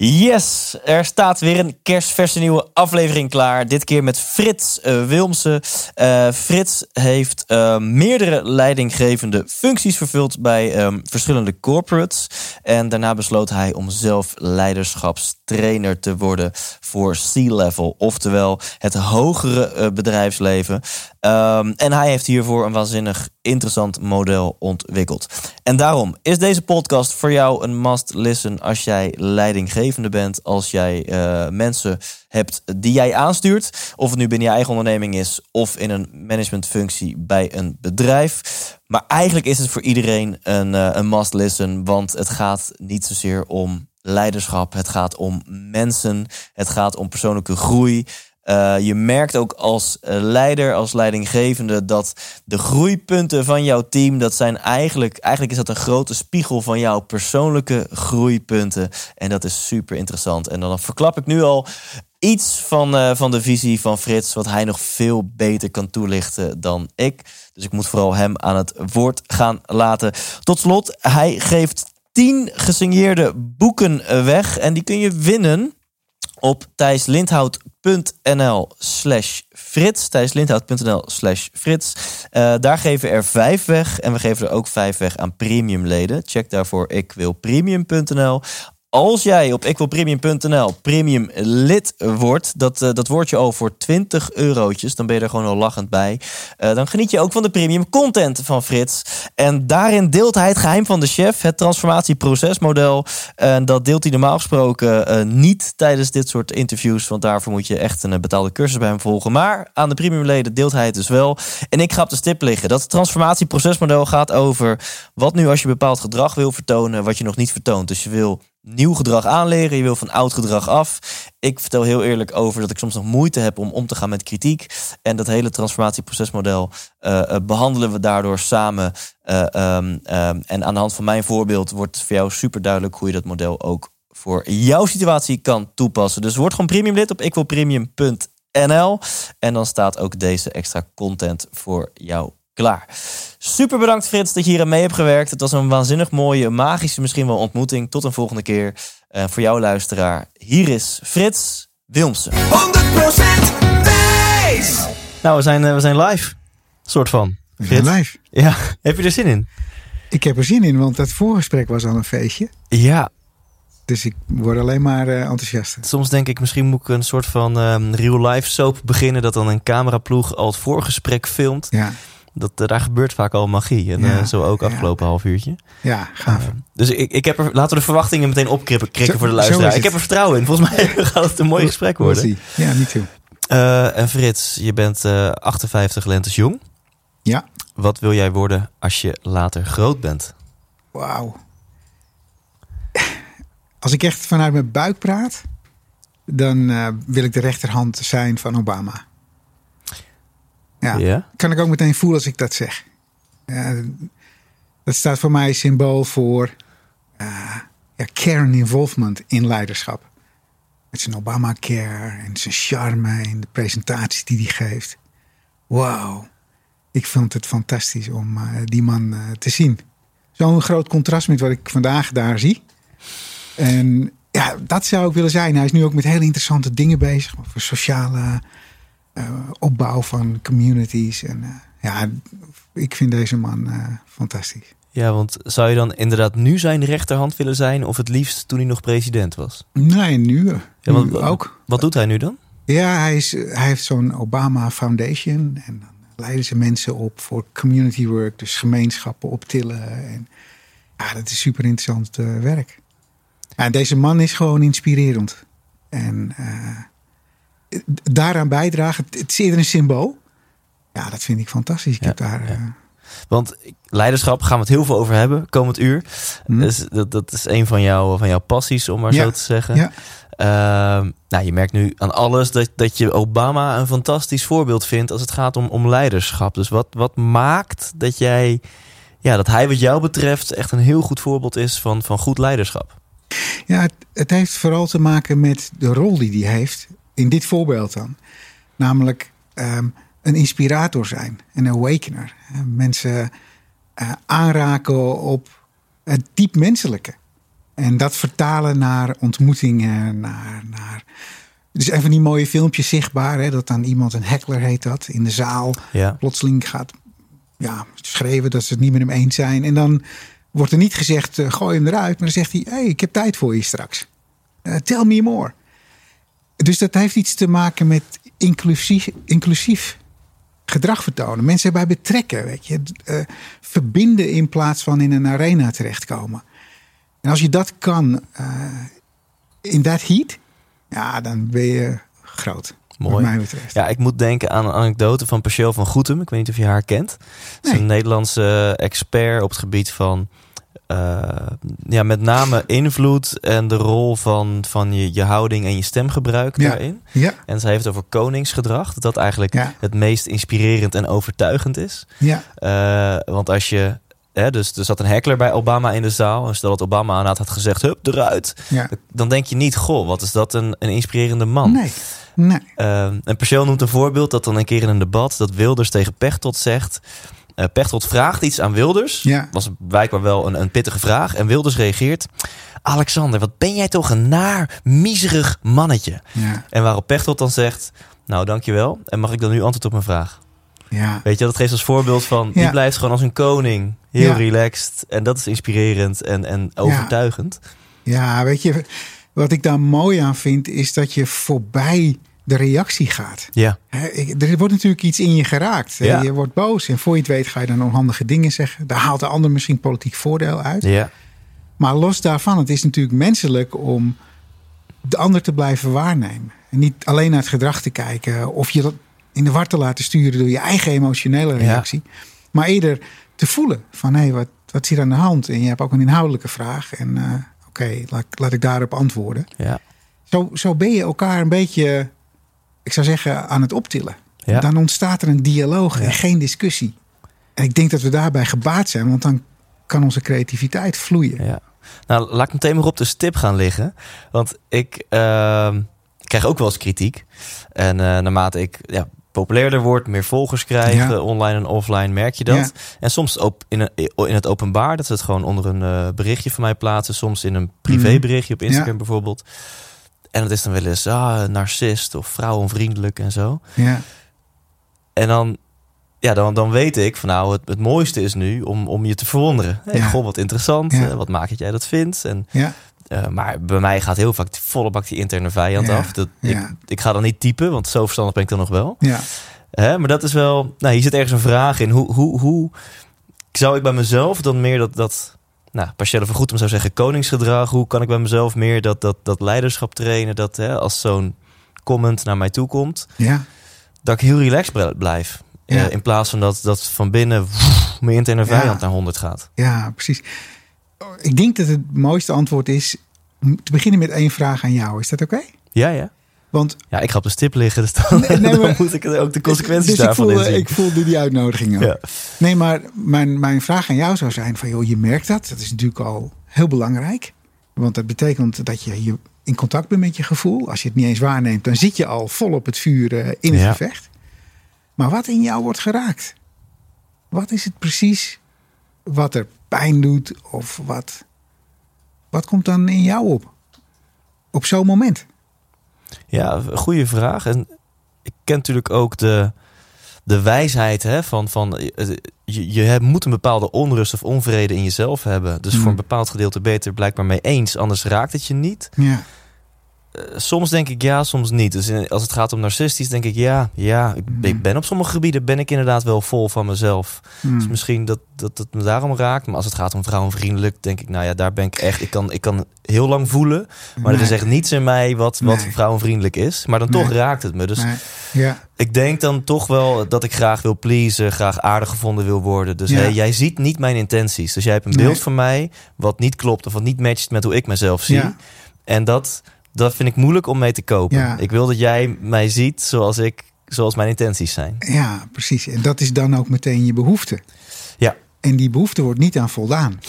Yes, er staat weer een kerstverse nieuwe aflevering klaar. Dit keer met Frits uh, Wilmsen. Uh, Frits heeft uh, meerdere leidinggevende functies vervuld bij um, verschillende corporates. En daarna besloot hij om zelf leiderschapstrainer te worden voor C-level. Oftewel het hogere bedrijfsleven. Um, en hij heeft hiervoor een waanzinnig interessant model ontwikkeld. En daarom is deze podcast voor jou een must listen als jij leidinggevende bent. Als jij uh, mensen hebt die jij aanstuurt. Of het nu binnen je eigen onderneming is of in een managementfunctie bij een bedrijf. Maar eigenlijk is het voor iedereen een, uh, een must listen. Want het gaat niet zozeer om leiderschap. Het gaat om mensen. Het gaat om persoonlijke groei. Uh, je merkt ook als leider, als leidinggevende, dat de groeipunten van jouw team, dat zijn eigenlijk, eigenlijk is dat een grote spiegel van jouw persoonlijke groeipunten. En dat is super interessant. En dan verklap ik nu al iets van, uh, van de visie van Frits, wat hij nog veel beter kan toelichten dan ik. Dus ik moet vooral hem aan het woord gaan laten. Tot slot, hij geeft 10 gesigneerde boeken weg en die kun je winnen op thijslindhout.nl slash frits. thijslindhout.nl slash frits. Uh, daar geven er vijf weg. En we geven er ook vijf weg aan premiumleden. Check daarvoor ikwilpremium.nl. Als jij op ikwilpremium.nl premium lid wordt, dat, uh, dat word je al voor 20 eurotjes, dan ben je er gewoon al lachend bij. Uh, dan geniet je ook van de premium content van Frits. En daarin deelt hij het geheim van de chef, het transformatieprocesmodel. En dat deelt hij normaal gesproken uh, niet tijdens dit soort interviews, want daarvoor moet je echt een betaalde cursus bij hem volgen. Maar aan de premiumleden deelt hij het dus wel. En ik ga op de stip liggen. Dat transformatieprocesmodel gaat over wat nu als je bepaald gedrag wil vertonen, wat je nog niet vertoont. Dus je wil nieuw gedrag aanleren. Je wil van oud gedrag af. Ik vertel heel eerlijk over dat ik soms nog moeite heb om om te gaan met kritiek. En dat hele transformatieprocesmodel uh, behandelen we daardoor samen. Uh, um, um, en aan de hand van mijn voorbeeld wordt voor jou super duidelijk hoe je dat model ook voor jouw situatie kan toepassen. Dus word gewoon premium lid op ikwilpremium.nl. En dan staat ook deze extra content voor jou klaar. Super bedankt Frits dat je hier aan mee hebt gewerkt. Het was een waanzinnig mooie, magische misschien wel ontmoeting. Tot een volgende keer. Uh, voor jouw luisteraar, hier is Frits Wilmsen. 100% Thijs! Nou, we zijn, uh, we zijn live. Soort van. We zijn live. Ja, heb je er zin in? Ik heb er zin in, want dat voorgesprek was al een feestje. Ja. Dus ik word alleen maar uh, enthousiast. Soms denk ik, misschien moet ik een soort van um, real-life soap beginnen... dat dan een cameraploeg al het voorgesprek filmt. Ja. Dat, uh, daar gebeurt vaak al magie. En ja, uh, zo ook afgelopen half uurtje. Ja, gaaf. Uh, dus ik, ik heb er, laten we de verwachtingen meteen opkrikken krikken voor de luisteraar. Ik heb er vertrouwen in. Volgens mij gaat het een mooi gesprek worden. Ja, niet. Uh, en Frits, je bent 58 lentes jong. Ja. Wat wil jij worden als je later groot bent? Wauw. Als ik echt vanuit mijn buik praat, dan uh, wil ik de rechterhand zijn van Obama. Ja, ja, kan ik ook meteen voelen als ik dat zeg. Uh, dat staat voor mij symbool voor uh, ja, care en involvement in leiderschap. Met zijn Obamacare en zijn charme en de presentaties die hij geeft. Wauw. Ik vond het fantastisch om uh, die man te zien. Zo'n groot contrast met wat ik vandaag daar zie. En ja, dat zou ik willen zijn. Hij is nu ook met hele interessante dingen bezig. Over sociale opbouw van communities. En uh, ja, ik vind deze man uh, fantastisch. Ja, want zou je dan inderdaad nu zijn rechterhand willen zijn... of het liefst toen hij nog president was? Nee, nu, ja, want, nu ook. Wat doet hij nu dan? Ja, hij, is, hij heeft zo'n Obama Foundation. En dan leiden ze mensen op voor community work. Dus gemeenschappen optillen. En, ja, dat is super interessant werk. Ja, deze man is gewoon inspirerend. En daaraan bijdragen. Het is eerder een symbool. Ja, dat vind ik fantastisch. Ik ja, heb daar. Ja. Uh... Want leiderschap gaan we het heel veel over hebben komend uur. Hm. Dus dat, dat is een van, jou, van jouw passies, om maar Ja. zo te zeggen. Ja. Ehm, nou, je merkt nu aan alles dat, dat je Obama een fantastisch voorbeeld vindt als het gaat om, om leiderschap. Dus wat, wat maakt dat jij, ja, dat hij wat jou betreft echt een heel goed voorbeeld is van, van goed leiderschap? Ja, het, het heeft vooral te maken met de rol die hij heeft. In dit voorbeeld dan. Namelijk ehm, een inspirator zijn. Een awakener. Eh, Mensen eh, aanraken op het diep menselijke. En dat vertalen naar ontmoetingen. Naar, naar... Dus een van die mooie filmpjes zichtbaar. Hè, dat dan iemand, een heckler heet dat, in de zaal. Ja. Plotseling gaat ja, schreeuwen dat ze het niet met hem eens zijn. En dan wordt er niet gezegd, eh, gooi hem eruit. Maar dan zegt hij, hey, ik heb tijd voor je straks. Eh, tell me more. Dus dat heeft iets te maken met inclusief, inclusief gedrag vertonen. Mensen erbij betrekken, weet je. Eh, verbinden in plaats van in een arena terechtkomen. En als je dat kan eh, in dat heat, ja, dan ben je groot. Mooi. Mij. Ja, ik moet denken aan een anekdote van Pachel van Goetem. Ik weet niet of je haar kent. Ze is Nee. een Nederlandse expert op het gebied van... eh, ja, met name invloed en de rol van, van je, je houding en je stemgebruik Ja. daarin. Ja, En zij heeft het over koningsgedrag. Dat dat eigenlijk Ja. het meest inspirerend en overtuigend is. ja, Eh, want als je... Hè, dus er zat een heckler bij Obama in de zaal. En stel dat Obama aan had gezegd, hup, eruit. ja. Dan denk je niet, goh, wat is dat een, een inspirerende man. Nee, nee. Ehm, en Perceel noemt een voorbeeld dat dan een keer in een debat dat Wilders tegen Pechtold zegt. Eh Pechtold vraagt iets aan Wilders. Ja. Was blijkbaar wel een, een pittige vraag. En Wilders reageert: Alexander, wat ben jij toch een naar, miserig mannetje? Ja, En waarop Pechtold dan zegt: Nou, dankjewel. En mag ik dan nu antwoord op mijn vraag? ja. Weet je, dat geeft als voorbeeld van: die blijft gewoon als een koning. Heel relaxed. En dat is inspirerend en, en overtuigend. Ja, weet je, wat ik daar mooi aan vind, is dat je voorbij de reactie gaat. Ja, Er wordt natuurlijk iets in je geraakt. Ja. Je wordt boos en voor je het weet ga je dan onhandige dingen zeggen. Daar haalt de ander misschien politiek voordeel uit. ja, Maar los daarvan, het is natuurlijk menselijk om de ander te blijven waarnemen. En niet alleen naar het gedrag te kijken of je dat in de war te laten sturen door je eigen emotionele reactie. Maar eerder te voelen van hé, wat, wat is hier aan de hand? En je hebt ook een inhoudelijke vraag. En eh, oké, laat, laat ik daarop antwoorden. ja. Zo, zo ben je elkaar een beetje, ik zou zeggen, aan het optillen. Ja. Dan ontstaat er een dialoog Ja. en geen discussie. En ik denk dat we daarbij gebaat zijn, want dan kan onze creativiteit vloeien. Ja. Nou, laat ik meteen maar op de stip gaan liggen. Want ik ehm, krijg ook wel eens kritiek. En eh, naarmate ik ja, populairder word, meer volgers krijg, Ja. online en offline, merk je dat. Ja. En soms op in, een, in het openbaar, dat ze het gewoon onder een eh, berichtje van mij plaatsen. Soms in een privéberichtje op Instagram Mhm. Ja. bijvoorbeeld. En dat is dan wel eens ah, narcist of vrouwenvriendelijk en zo. Ja, En dan, ja, dan, dan weet ik van nou, het, het mooiste is nu om, om je te verwonderen. Hey, Ja. Goh, wat interessant. Ja. Eh, wat maakt dat jij dat vindt? En, ja, eh, maar bij mij gaat heel vaak volle bak die interne vijand Ja. af. Dat, ik, ik ga dan niet typen, want zo verstandig ben ik dan nog wel. ja. Hè, maar dat is wel, nou, hier zit ergens een vraag in. Hoe, hoe, hoe zou ik bij mezelf dan meer dat, dat nou, Pascal van Goetem zou zeggen koningsgedrag. Hoe kan ik bij mezelf meer dat, dat, dat leiderschap trainen? Dat hè, als zo'n comment naar mij toe komt, ja. dat ik heel relaxed bl- blijf. Ja. Eh, in plaats van dat, dat van binnen woef, mijn interne Ja. vijand naar 100 gaat. Ja, precies. Ik denk dat het mooiste antwoord is om te beginnen met één vraag aan jou. Is dat oké? Ja, ja. Want Ja, ik ga op de stip liggen, dus dan, Nee, nee, dan maar- moet ik ook de consequenties dus ik daarvan voelde, inzien. ik voelde die uitnodiging ook. Ja. Nee, maar mijn, mijn vraag aan jou zou zijn van... joh, je merkt dat. Dat is natuurlijk al heel belangrijk. Want dat betekent dat je, je in contact bent met je gevoel. Als je het niet eens waarneemt, dan zit je al vol op het vuur eh, in het Ja. gevecht. Maar wat in jou wordt geraakt? Wat is het precies wat er pijn doet? Of wat, wat komt dan in jou op? Op zo'n moment? Ja, goede vraag. En ik ken natuurlijk ook de, de wijsheid hè, van, van eh, je, je hebt- moet een bepaalde onrust of onvrede in jezelf hebben. Dus Mm. voor een bepaald gedeelte ben je het er blijkbaar mee eens, anders raakt het je niet. Ja, soms denk ik ja, soms niet. Dus als het gaat om narcistisch, denk ik ja, ja. Ik, Mhm. ik ben op sommige gebieden ben ik inderdaad wel vol van mezelf. Hmm. Dus misschien dat, dat het me daarom raakt. Maar als het gaat om vrouwenvriendelijk, denk ik, nou ja, daar ben ik echt. Ik kan, ik kan heel lang voelen. Maar er is echt niets in mij wat, wat Nee. vrouwenvriendelijk is. Maar dan toch raakt het me. Dus. Ja, ik denk dan toch wel dat ik graag wil pleasen, graag aardig gevonden wil worden. Dus Ja. hey, jij ziet niet mijn intenties. Dus jij hebt een beeld van mij wat niet klopt of wat niet matcht met hoe ik mezelf zie. Ja. En dat, dat vind ik moeilijk om mee te kopen. Ja. Ik wil dat jij mij ziet zoals ik, zoals mijn intenties zijn. ja, precies. En dat is dan ook meteen je behoefte. Ja. En die behoefte wordt niet aan voldaan.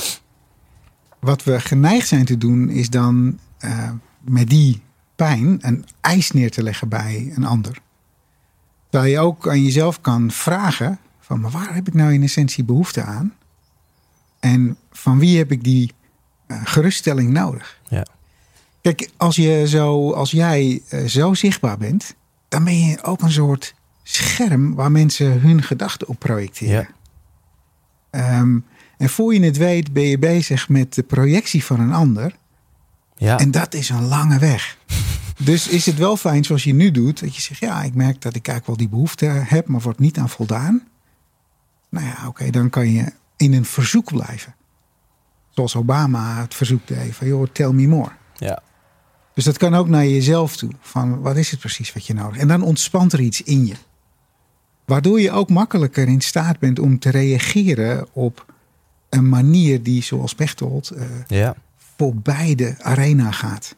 Wat we geneigd zijn te doen, is dan eh, met die pijn een eis neer te leggen bij een ander. Terwijl je ook aan jezelf kan vragen: van maar waar heb ik nou in essentie behoefte aan? En van wie heb ik die eh, geruststelling nodig? Ja. Kijk, als, je zo, als jij eh, zo zichtbaar bent, dan ben je ook een soort scherm waar mensen hun gedachten op projecteren. Ja. Ehm, en voor je het weet ben je bezig met de projectie van een ander. Ja. En dat is een lange weg. dus is het wel fijn zoals je nu doet. Dat je zegt, ja, ik merk dat ik eigenlijk wel die behoefte heb, maar wordt niet aan voldaan. Nou ja, oké, dan kan je in een verzoek blijven. Zoals Obama het verzoek deed van, joh, tell me more. ja. Dus dat kan ook naar jezelf toe. Van wat is het precies wat je nodig hebt? En dan ontspant er iets in je. Waardoor je ook makkelijker in staat bent om te reageren op een manier die, zoals Pechtold, eh ja. voorbij de arena gaat.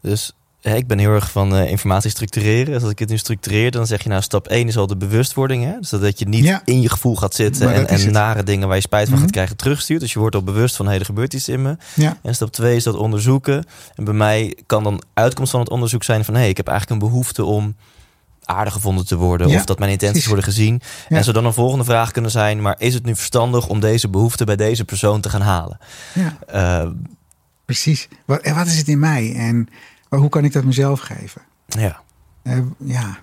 Dus ik ben heel erg van eh, informatie structureren. Dus als ik het nu structureer, dan zeg je nou stap 1 is al de bewustwording. Hè? Dus dat je niet Ja. in je gevoel gaat zitten Maar en, en nare dingen waar je spijt van Mhm. gaat krijgen terugstuurt. Dus je wordt al bewust van, hé, er gebeurt iets in me. Ja, En stap 2 is dat onderzoeken. En bij mij kan dan uitkomst van het onderzoek zijn van... hé, ik heb eigenlijk een behoefte om aardig gevonden te worden... Ja, of dat mijn intenties worden gezien. Ja. En zou dan een volgende vraag kunnen zijn... maar is het nu verstandig om deze behoefte bij deze persoon te gaan halen? ja Eh, precies. Wat, en wat is het in mij? En hoe kan ik dat mezelf geven? ja, Eh, ja.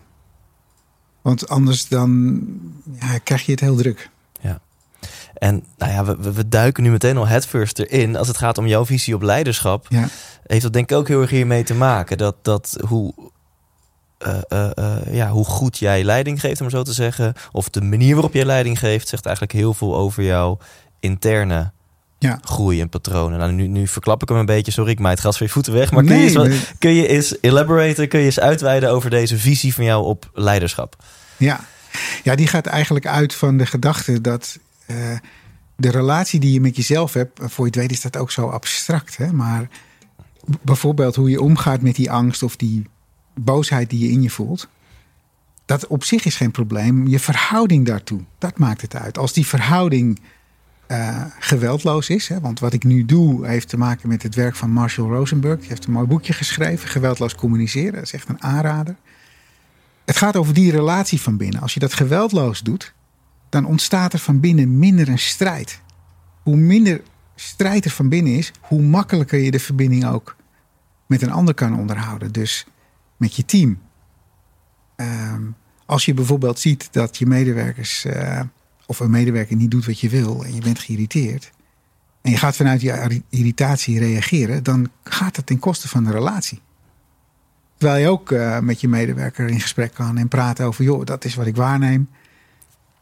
Want anders dan ja, krijg je het heel druk. en nou ja, we, we- duiken nu meteen al headfirst erin. Als het gaat om jouw visie op leiderschap... Ja, heeft dat denk ik ook heel erg hiermee te maken. Dat, dat hoe, eh, eh, ja, hoe goed jij leiding geeft, om zo te zeggen. Of de manier waarop jij leiding geeft, zegt eigenlijk heel veel over jouw interne ja. groei en patronen. Nou, nu, nu verklap ik hem een beetje. Sorry, ik maai het gras voor je voeten weg. Maar kun, je Nee, eens, wat- kun je eens elaboraten, kun je eens uitweiden over deze visie van jou op leiderschap? Ja. ja, die gaat eigenlijk uit van de gedachte dat eh, de relatie die je met jezelf hebt, voor je het weet is dat ook zo abstract. Hè? Maar bijvoorbeeld hoe je omgaat met die angst of die boosheid die je in je voelt. Dat op zich is geen probleem. Je verhouding daartoe, dat maakt het uit. Als die verhouding eh, geweldloos is. Hè? Want wat ik nu doe heeft te maken met het werk van Marshall Rosenberg. Die heeft een mooi boekje geschreven, Geweldloos communiceren. Dat is echt een aanrader. Het gaat over die relatie van binnen. Als je dat geweldloos doet, dan ontstaat er van binnen minder een strijd. Hoe minder strijd er van binnen is, hoe makkelijker je de verbinding ook met een ander kan onderhouden. Dus met je team. Ehm, als je bijvoorbeeld ziet dat je medewerkers eh, of een medewerker niet doet wat je wil en je bent geïrriteerd. En je gaat vanuit je irritatie reageren, dan gaat het ten koste van de relatie. Terwijl je ook eh, met je medewerker in gesprek kan en praten over, joh, dat is wat ik waarneem.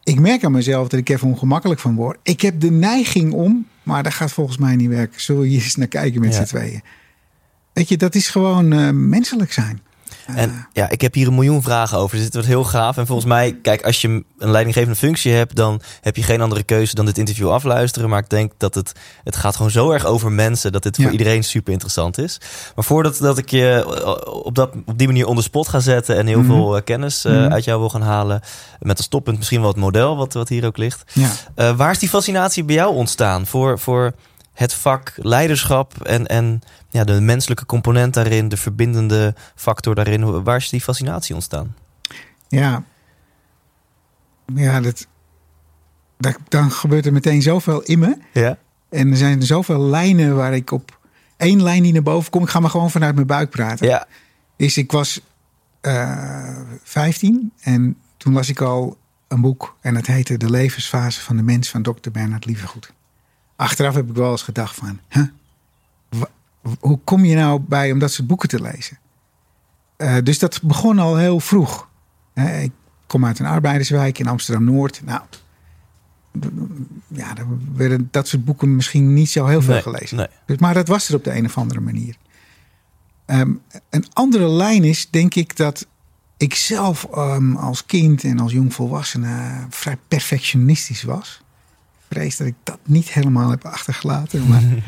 Ik merk aan mezelf dat ik even ongemakkelijk van word. Ik heb de neiging om, maar dat gaat volgens mij niet werken. Zullen we hier eens naar kijken met Ja. z'n tweeën? Weet je, dat is gewoon eh, menselijk zijn. En ja, ik heb hier een miljoen vragen over. Dus dit wordt heel gaaf. En volgens mij, kijk, als je een leidinggevende functie hebt, dan heb je geen andere keuze dan dit interview afluisteren. Maar ik denk dat het, het gaat gewoon zo erg over mensen dat dit Ja. voor iedereen super interessant is. Maar voordat dat ik je op, dat, op die manier onder spot ga zetten en heel Mhm. veel eh, kennis eh, Mhm. uit jou wil gaan halen, met als toppunt misschien wel het model wat, wat hier ook ligt. Ja. Eh, waar is die fascinatie bij jou ontstaan voor, voor het vak leiderschap en, en ja, de menselijke component daarin, de verbindende factor daarin? Waar is die fascinatie ontstaan? Ja, ja dat, dat, dan gebeurt er meteen zoveel in me. Ja. En er zijn zoveel lijnen waar ik op één lijn die naar boven kom. Ik ga maar gewoon vanuit mijn buik praten. Ja. Is ik was eh 15 en toen las ik al een boek en het heette De levensfase van de mens van Dr. Bernard Lievergoed. Achteraf heb ik wel eens gedacht van, huh? Hoe kom je nou bij om dat soort boeken te lezen? eh, dus dat begon al heel vroeg. Ik kom uit een arbeiderswijk in Amsterdam-Noord. Nou, ja, er werden dat soort boeken misschien niet zo heel veel Nee, gelezen. nee. Dus, maar dat was er op de een of andere manier. Ehm, een andere lijn is, denk ik, dat ik zelf ehm, als kind en als jongvolwassene vrij perfectionistisch was. Vrees dat ik dat niet helemaal heb achtergelaten. Maar,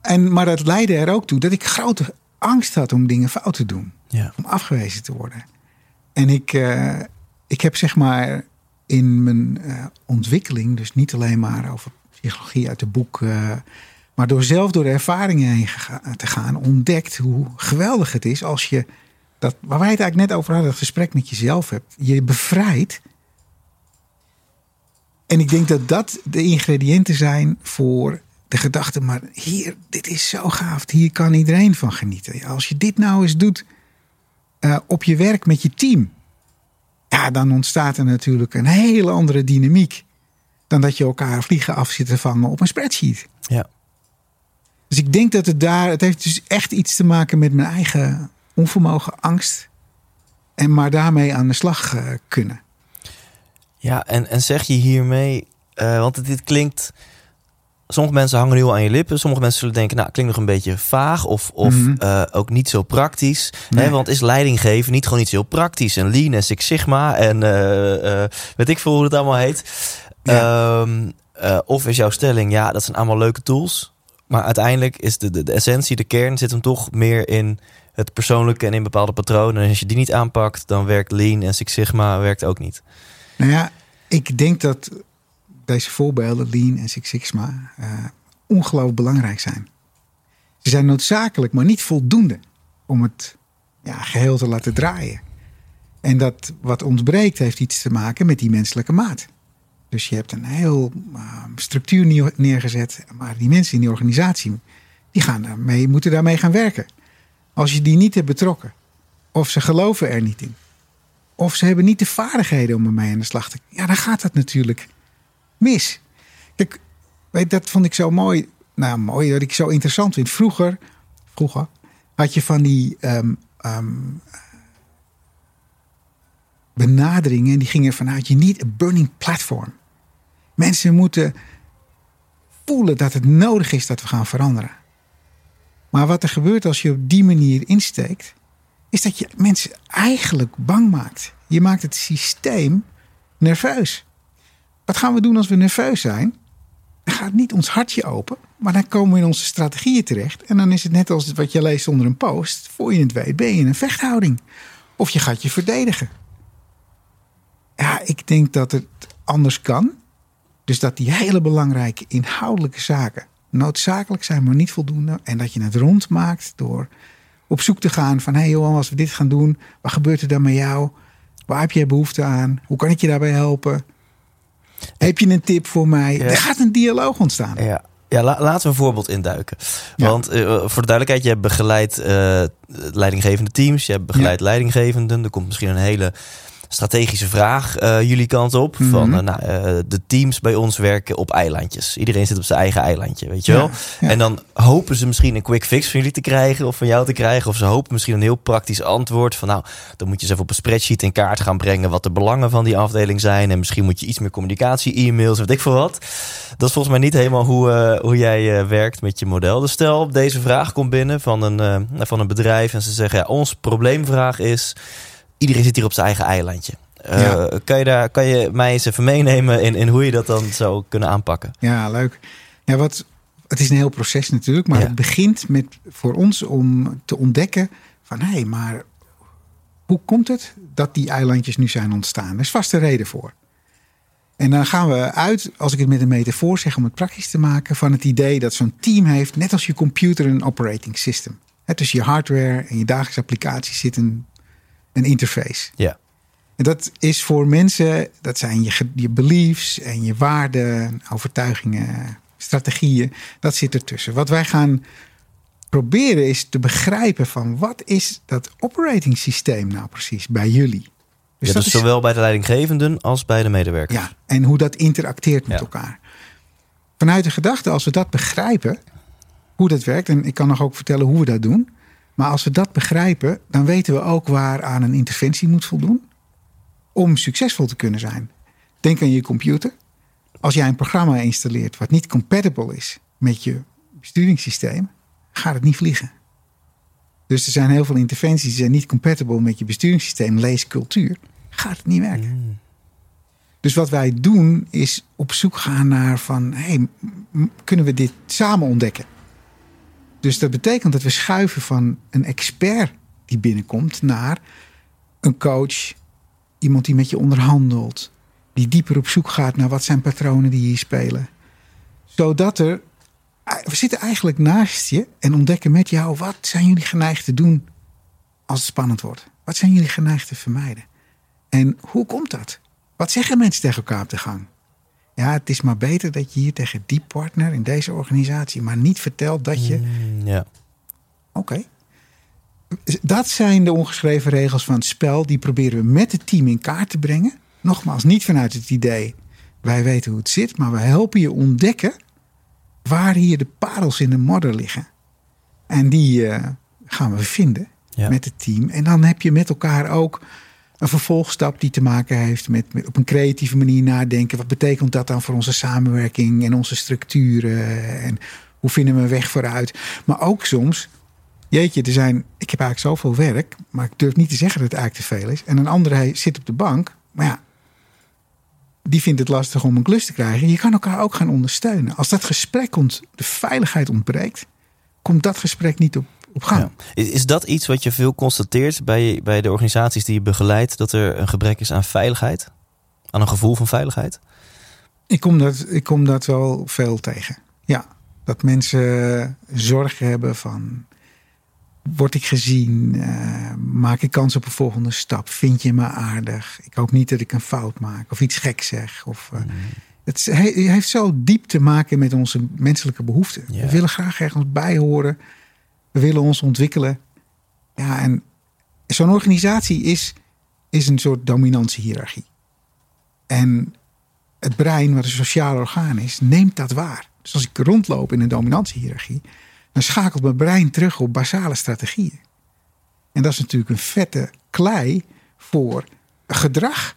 en, maar dat leidde er ook toe dat ik grote angst had om dingen fout te doen. Ja. Om afgewezen te worden. En ik, eh, ik heb zeg maar in mijn eh, ontwikkeling, dus niet alleen maar over psychologie uit de boek, eh, maar door zelf door de ervaringen heen te gaan, ontdekt hoe geweldig het is als je dat, waar wij het eigenlijk net over hadden, dat gesprek met jezelf hebt, je bevrijdt. En ik denk dat dat de ingrediënten zijn voor de gedachte, maar hier, dit is zo gaaf, hier kan iedereen van genieten. Als je dit nou eens doet eh, op je werk met je team, ja, dan ontstaat er natuurlijk een hele andere dynamiek dan dat je elkaar vliegen af zit te vangen op een spreadsheet. Ja. Dus ik denk dat het daar, het heeft dus echt iets te maken met mijn eigen onvermogen, angst. En maar daarmee aan de slag eh, kunnen. Ja, en, en zeg je hiermee, eh, want dit klinkt. Sommige mensen hangen nu al aan je lippen. Sommige mensen zullen denken, nou, klinkt nog een beetje vaag of, of Mhm. eh, ook niet zo praktisch. Nee. Hè, want is leiding geven niet gewoon iets heel praktisch en lean en Six Sigma en eh, weet ik veel hoe het allemaal heet. Ja. Ehm, eh, of is jouw stelling, ja, dat zijn allemaal leuke tools. Maar uiteindelijk is de, de, de essentie, de kern zit hem toch meer in het persoonlijke en in bepaalde patronen. En als je die niet aanpakt, dan werkt lean en Six Sigma werkt ook niet. Nou ja, ik denk dat deze voorbeelden, Lean en Six Sigma, eh, ongelooflijk belangrijk zijn. Ze zijn noodzakelijk, maar niet voldoende om het ja, geheel te laten draaien. En dat wat ontbreekt heeft iets te maken met die menselijke maat. Dus je hebt een heel eh, structuur neergezet, maar die mensen in die organisatie, die gaan daarmee, moeten daarmee gaan werken. Als je die niet hebt betrokken, of ze geloven er niet in, of ze hebben niet de vaardigheden om ermee aan de slag te Ja, dan gaat dat natuurlijk mis. Kijk, weet, dat vond ik zo mooi. Nou, mooi, dat ik zo interessant vind. Vroeger, vroeger had je van die ehm, ehm, benaderingen. Die gingen vanuit je niet een burning platform. Mensen moeten voelen dat het nodig is dat we gaan veranderen. Maar wat er gebeurt als je op die manier insteekt, is dat je mensen eigenlijk bang maakt. Je maakt het systeem nerveus. Wat gaan we doen als we nerveus zijn? Dan gaat niet ons hartje open, maar dan komen we in onze strategieën terecht. En dan is het net als wat je leest onder een post. Voor je het weet ben je in een vechthouding. Of je gaat je verdedigen. Ja, ik denk dat het anders kan. Dus dat die hele belangrijke inhoudelijke zaken noodzakelijk zijn, maar niet voldoende. En dat je het rondmaakt door op zoek te gaan van... hé hey Johan, als we dit gaan doen, wat gebeurt er dan met jou? Waar heb jij behoefte aan? Hoe kan ik je daarbij helpen? Heb je een tip voor mij? Ja. Er gaat een dialoog ontstaan. Ja, ja la- laten we een voorbeeld induiken. Ja. Want eh, voor de duidelijkheid, je hebt begeleid eh, leidinggevende teams, je hebt begeleid leidinggevenden. Er komt misschien een hele strategische vraag eh, jullie kant op. Mhm. Van eh, nou, eh, de teams bij ons werken op eilandjes. Iedereen zit op zijn eigen eilandje, weet je wel? ja. En dan hopen ze misschien een quick fix van jullie te krijgen of van jou te krijgen. Of ze hopen misschien een heel praktisch antwoord. Van nou, dan moet je eens even op een spreadsheet in kaart gaan brengen wat de belangen van die afdeling zijn. En misschien moet je iets meer communicatie, e-mails, weet ik veel wat. Dat is volgens mij niet helemaal hoe, hoe jij werkt met je model. Dus stel, deze vraag komt binnen van een, van een bedrijf en ze zeggen, ja, ons probleemvraag is, iedereen zit hier op zijn eigen eilandje. Eh, Ja. kan, je daar, kan je mij eens even meenemen in, in hoe je dat dan zou kunnen aanpakken? Ja, leuk. Ja, wat, het is een heel proces natuurlijk, maar Ja. het begint met voor ons om te ontdekken van hé, hey, maar hoe komt het dat die eilandjes nu zijn ontstaan? Er is vast een reden voor. En dan gaan we uit, als ik het met een metafoor zeg om het praktisch te maken, van het idee dat zo'n team heeft, net als je computer, een operating system. Hè, tussen je hardware en je dagelijkse applicaties zit een, een interface. Ja. En dat is voor mensen, dat zijn je, je beliefs en je waarden, overtuigingen, strategieën. Dat zit ertussen. Wat wij gaan proberen is te begrijpen van wat is dat operating systeem nou precies bij jullie. Dus, ja, dat dus is- zowel bij de leidinggevenden als bij de medewerkers. ja, en hoe dat interacteert met Ja. elkaar. Vanuit de gedachte, als we dat begrijpen, hoe dat werkt, en ik kan nog ook vertellen hoe we dat doen, Maar als we dat begrijpen, dan weten we ook waar aan een interventie moet voldoen om succesvol te kunnen zijn. Denk aan je computer. Als jij een programma installeert wat niet compatible is met je besturingssysteem, gaat het niet vliegen. Dus er zijn heel veel interventies die zijn niet compatible met je besturingssysteem, lees cultuur, gaat het niet werken. Dus wat wij doen is op zoek gaan naar van, hey, kunnen we dit samen ontdekken? Dus dat betekent dat we schuiven van een expert die binnenkomt naar een coach, iemand die met je onderhandelt, die dieper op zoek gaat naar wat zijn patronen die hier spelen. Zodat er, we zitten eigenlijk naast je en ontdekken met jou wat zijn jullie geneigd te doen als het spannend wordt. Wat zijn jullie geneigd te vermijden? En hoe komt dat? Wat zeggen mensen tegen elkaar op de gang? Ja, het is maar beter dat je hier tegen die partner in deze organisatie maar niet vertelt dat je. Mm, Ja. Oké. Dat zijn de ongeschreven regels van het spel. Die proberen we met het team in kaart te brengen. Nogmaals, niet vanuit het idee wij weten hoe het zit, maar we helpen je ontdekken waar hier de parels in de modder liggen. En die eh, gaan we vinden Ja. met het team. En dan heb je met elkaar ook een vervolgstap die te maken heeft met, op een creatieve manier nadenken. Wat betekent dat dan voor onze samenwerking en onze structuren? En hoe vinden we een weg vooruit? Maar ook soms, jeetje, er zijn, ik heb eigenlijk zoveel werk, maar ik durf niet te zeggen dat het eigenlijk te veel is. En een andere zit op de bank, maar ja, die vindt het lastig om een klus te krijgen. Je kan elkaar ook gaan ondersteunen. Als dat gesprek ont, de veiligheid ontbreekt, komt dat gesprek niet op, op gang. Ja. Is, is dat iets wat je veel constateert bij, bij de organisaties die je begeleidt? Dat er een gebrek is aan veiligheid? Aan een gevoel van veiligheid? Ik kom dat, ik kom dat wel veel tegen. Ja, dat mensen zorg hebben van... Word ik gezien? Eh, maak ik kans op een volgende stap? Vind je me aardig? Ik hoop niet dat ik een fout maak of iets gek zeg. Of, eh, Het is- he- heeft zo diep te maken met onze menselijke behoeften. Ja. We willen graag ergens bij horen. We willen ons ontwikkelen. Ja, en zo'n organisatie is, is een soort dominantiehiërarchie. En het brein, wat een sociaal orgaan is, neemt dat waar. Dus als ik rondloop in een dominantiehiërarchie, dan schakelt mijn brein terug op basale strategieën. En dat is natuurlijk een vette klei voor gedrag,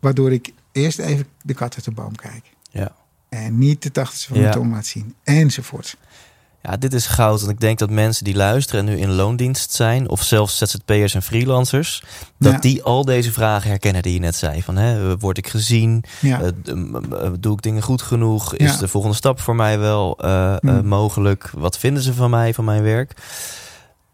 waardoor ik eerst even de kat uit de boom kijk. Ja. En niet de tachtigste van Ja. mijn tong laat zien. Enzovoort. Ja, dit is goud. Want ik denk dat mensen die luisteren en nu in loondienst zijn, of zelfs ZZP'ers en freelancers, dat Ja. die al deze vragen herkennen die je net zei. Van, hè, word ik gezien? Ja. Eh, m- doe ik dingen goed genoeg? Is Ja. de volgende stap voor mij wel eh, eh, Hmm. mogelijk? Wat vinden ze van mij, van mijn werk?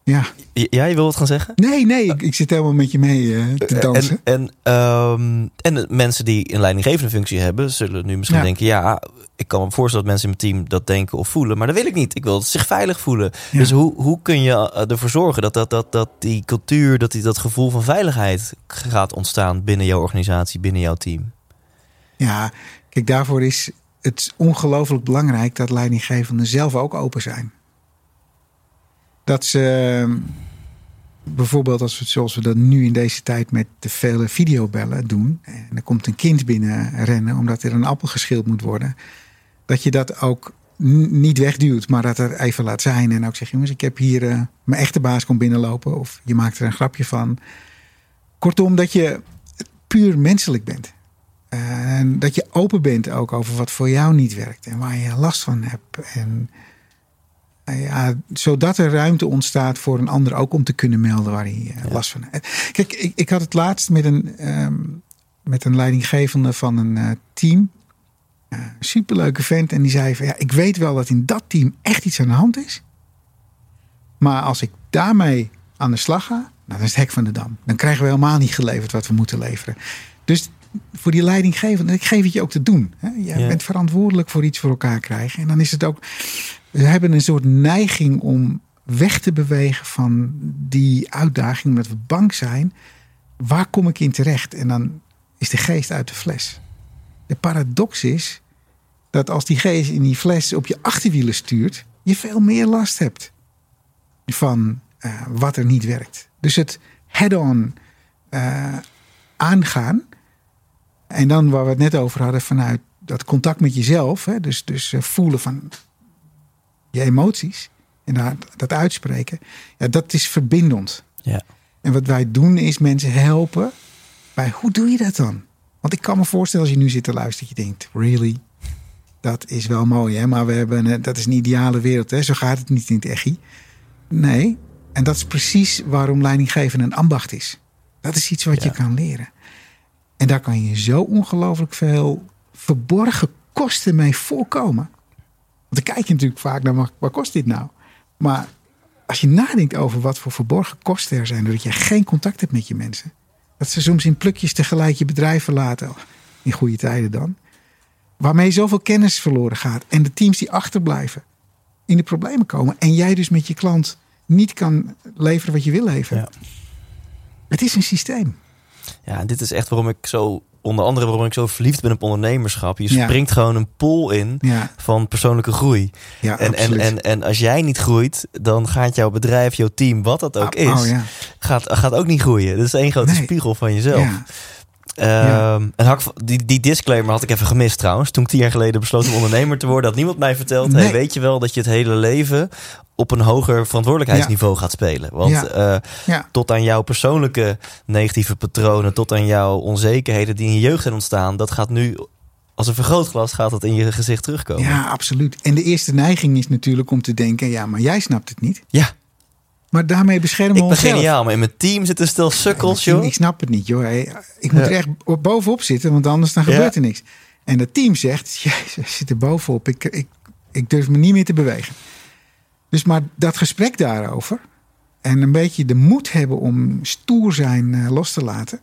Ja. J- jij wil wat gaan zeggen? Nee, nee, ik, ik zit helemaal met je mee eh, te dansen. En, en, ehm, en de mensen die een leidinggevende functie hebben, zullen nu misschien Ja. denken: ja, ik kan me voorstellen dat mensen in mijn team dat denken of voelen, maar dat wil ik niet. Ik wil dat ze zich veilig voelen. Ja. Dus hoe, hoe kun je eh, ervoor zorgen dat, dat, dat, dat die cultuur, dat die, dat gevoel van veiligheid gaat ontstaan binnen jouw organisatie, binnen jouw team? Ja, kijk, daarvoor is het ongelooflijk belangrijk dat leidinggevenden zelf ook open zijn. Dat ze ehm, bijvoorbeeld, als we, zoals we dat nu in deze tijd met de vele videobellen doen, en er komt een kind binnen rennen omdat er een appel geschild moet worden, dat je dat ook niet wegduwt, maar dat er even laat zijn en ook zegt, jongens, ik heb hier eh, mijn echte baas komt binnenlopen of je maakt er een grapje van. Kortom, dat je puur menselijk bent. En dat je open bent ook over wat voor jou niet werkt en waar je last van hebt. En eh, ja, zodat er ruimte ontstaat voor een ander ook om te kunnen melden waar hij eh, last van heeft. Kijk, ik, ik had het laatst met een, ehm, met een leidinggevende van een eh, team. Eh, superleuke vent. En die zei van ja, ik weet wel dat in dat team echt iets aan de hand is. Maar als ik daarmee aan de slag ga, nou, dan is het hek van de dam. Dan krijgen we helemaal niet geleverd wat we moeten leveren. Dus voor die leidinggevende, ik geef het je ook te doen. Hè? Je Ja. bent verantwoordelijk voor iets voor elkaar krijgen. En dan is het ook. We hebben een soort neiging om weg te bewegen van die uitdaging, omdat we bang zijn. Waar kom ik in terecht? En dan is de geest uit de fles. De paradox is dat als die geest in die fles op je achterwielen stuurt, je veel meer last hebt van eh, wat er niet werkt. Dus het head-on eh, aangaan. En dan waar we het net over hadden, vanuit dat contact met jezelf. Hè, dus dus eh, voelen van je emoties. En daar, dat uitspreken, ja, dat is verbindend. Ja. En wat wij doen is mensen helpen bij hoe doe je dat dan? Want ik kan me voorstellen als je nu zit te luisteren, dat je denkt, really? Dat is wel mooi, hè? maar we hebben, een- dat is een ideale wereld. Hè? Zo gaat het niet in het echi. Nee, en dat is precies waarom leidinggeven een ambacht is. Dat is iets wat je kan leren. En daar kan je zo ongelooflijk veel verborgen kosten mee voorkomen. Want dan kijk je natuurlijk vaak naar, wat- kost dit nou? Maar als je nadenkt over wat voor verborgen kosten er zijn... doordat je geen contact hebt met je mensen... dat ze soms in plukjes tegelijk je bedrijf verlaten... in goede tijden dan... waarmee zoveel kennis verloren gaat... en de teams die achterblijven in de problemen komen... en jij dus met je klant niet kan leveren wat je wil leveren. Ja. Het is een systeem. Ja, en dit is echt waarom ik zo, onder andere waarom ik zo verliefd ben op ondernemerschap. Je Ja. springt gewoon een pool in Ja, van persoonlijke groei. ja En, en, absoluut. en, en als jij niet groeit, dan gaat jouw bedrijf, jouw team, wat dat ook is, oh, ja. gaat, gaat ook niet groeien. Dat is één grote Nee. spiegel van jezelf. Ja. Ehm, die, die disclaimer had ik even gemist trouwens. Toen ik tien jaar geleden besloot om ondernemer te worden, had niemand mij verteld. Nee. Hey, weet je wel dat je het hele leven op een hoger verantwoordelijkheidsniveau gaat spelen? Want Ja. eh, Ja. tot aan jouw persoonlijke negatieve patronen, tot aan jouw onzekerheden die in je jeugd zijn ontstaan, dat gaat nu als een vergrootglas gaat dat in je gezicht terugkomen. Ja, absoluut. En de eerste neiging is natuurlijk om te denken: ja, maar jij snapt het niet. Ja, Maar daarmee beschermen ik we ben onszelf. geniaal, maar in mijn team zitten stel sukkels, Ik- joh. Ik snap het niet, joh. Ik moet er echt op- bovenop zitten, want anders dan gebeurt er niks. En het team zegt: Jezus, ik zit er bovenop. Ik, ik, ik durf me niet meer te bewegen. Dus maar dat gesprek daarover. En een beetje de moed hebben om stoer zijn eh, los te laten.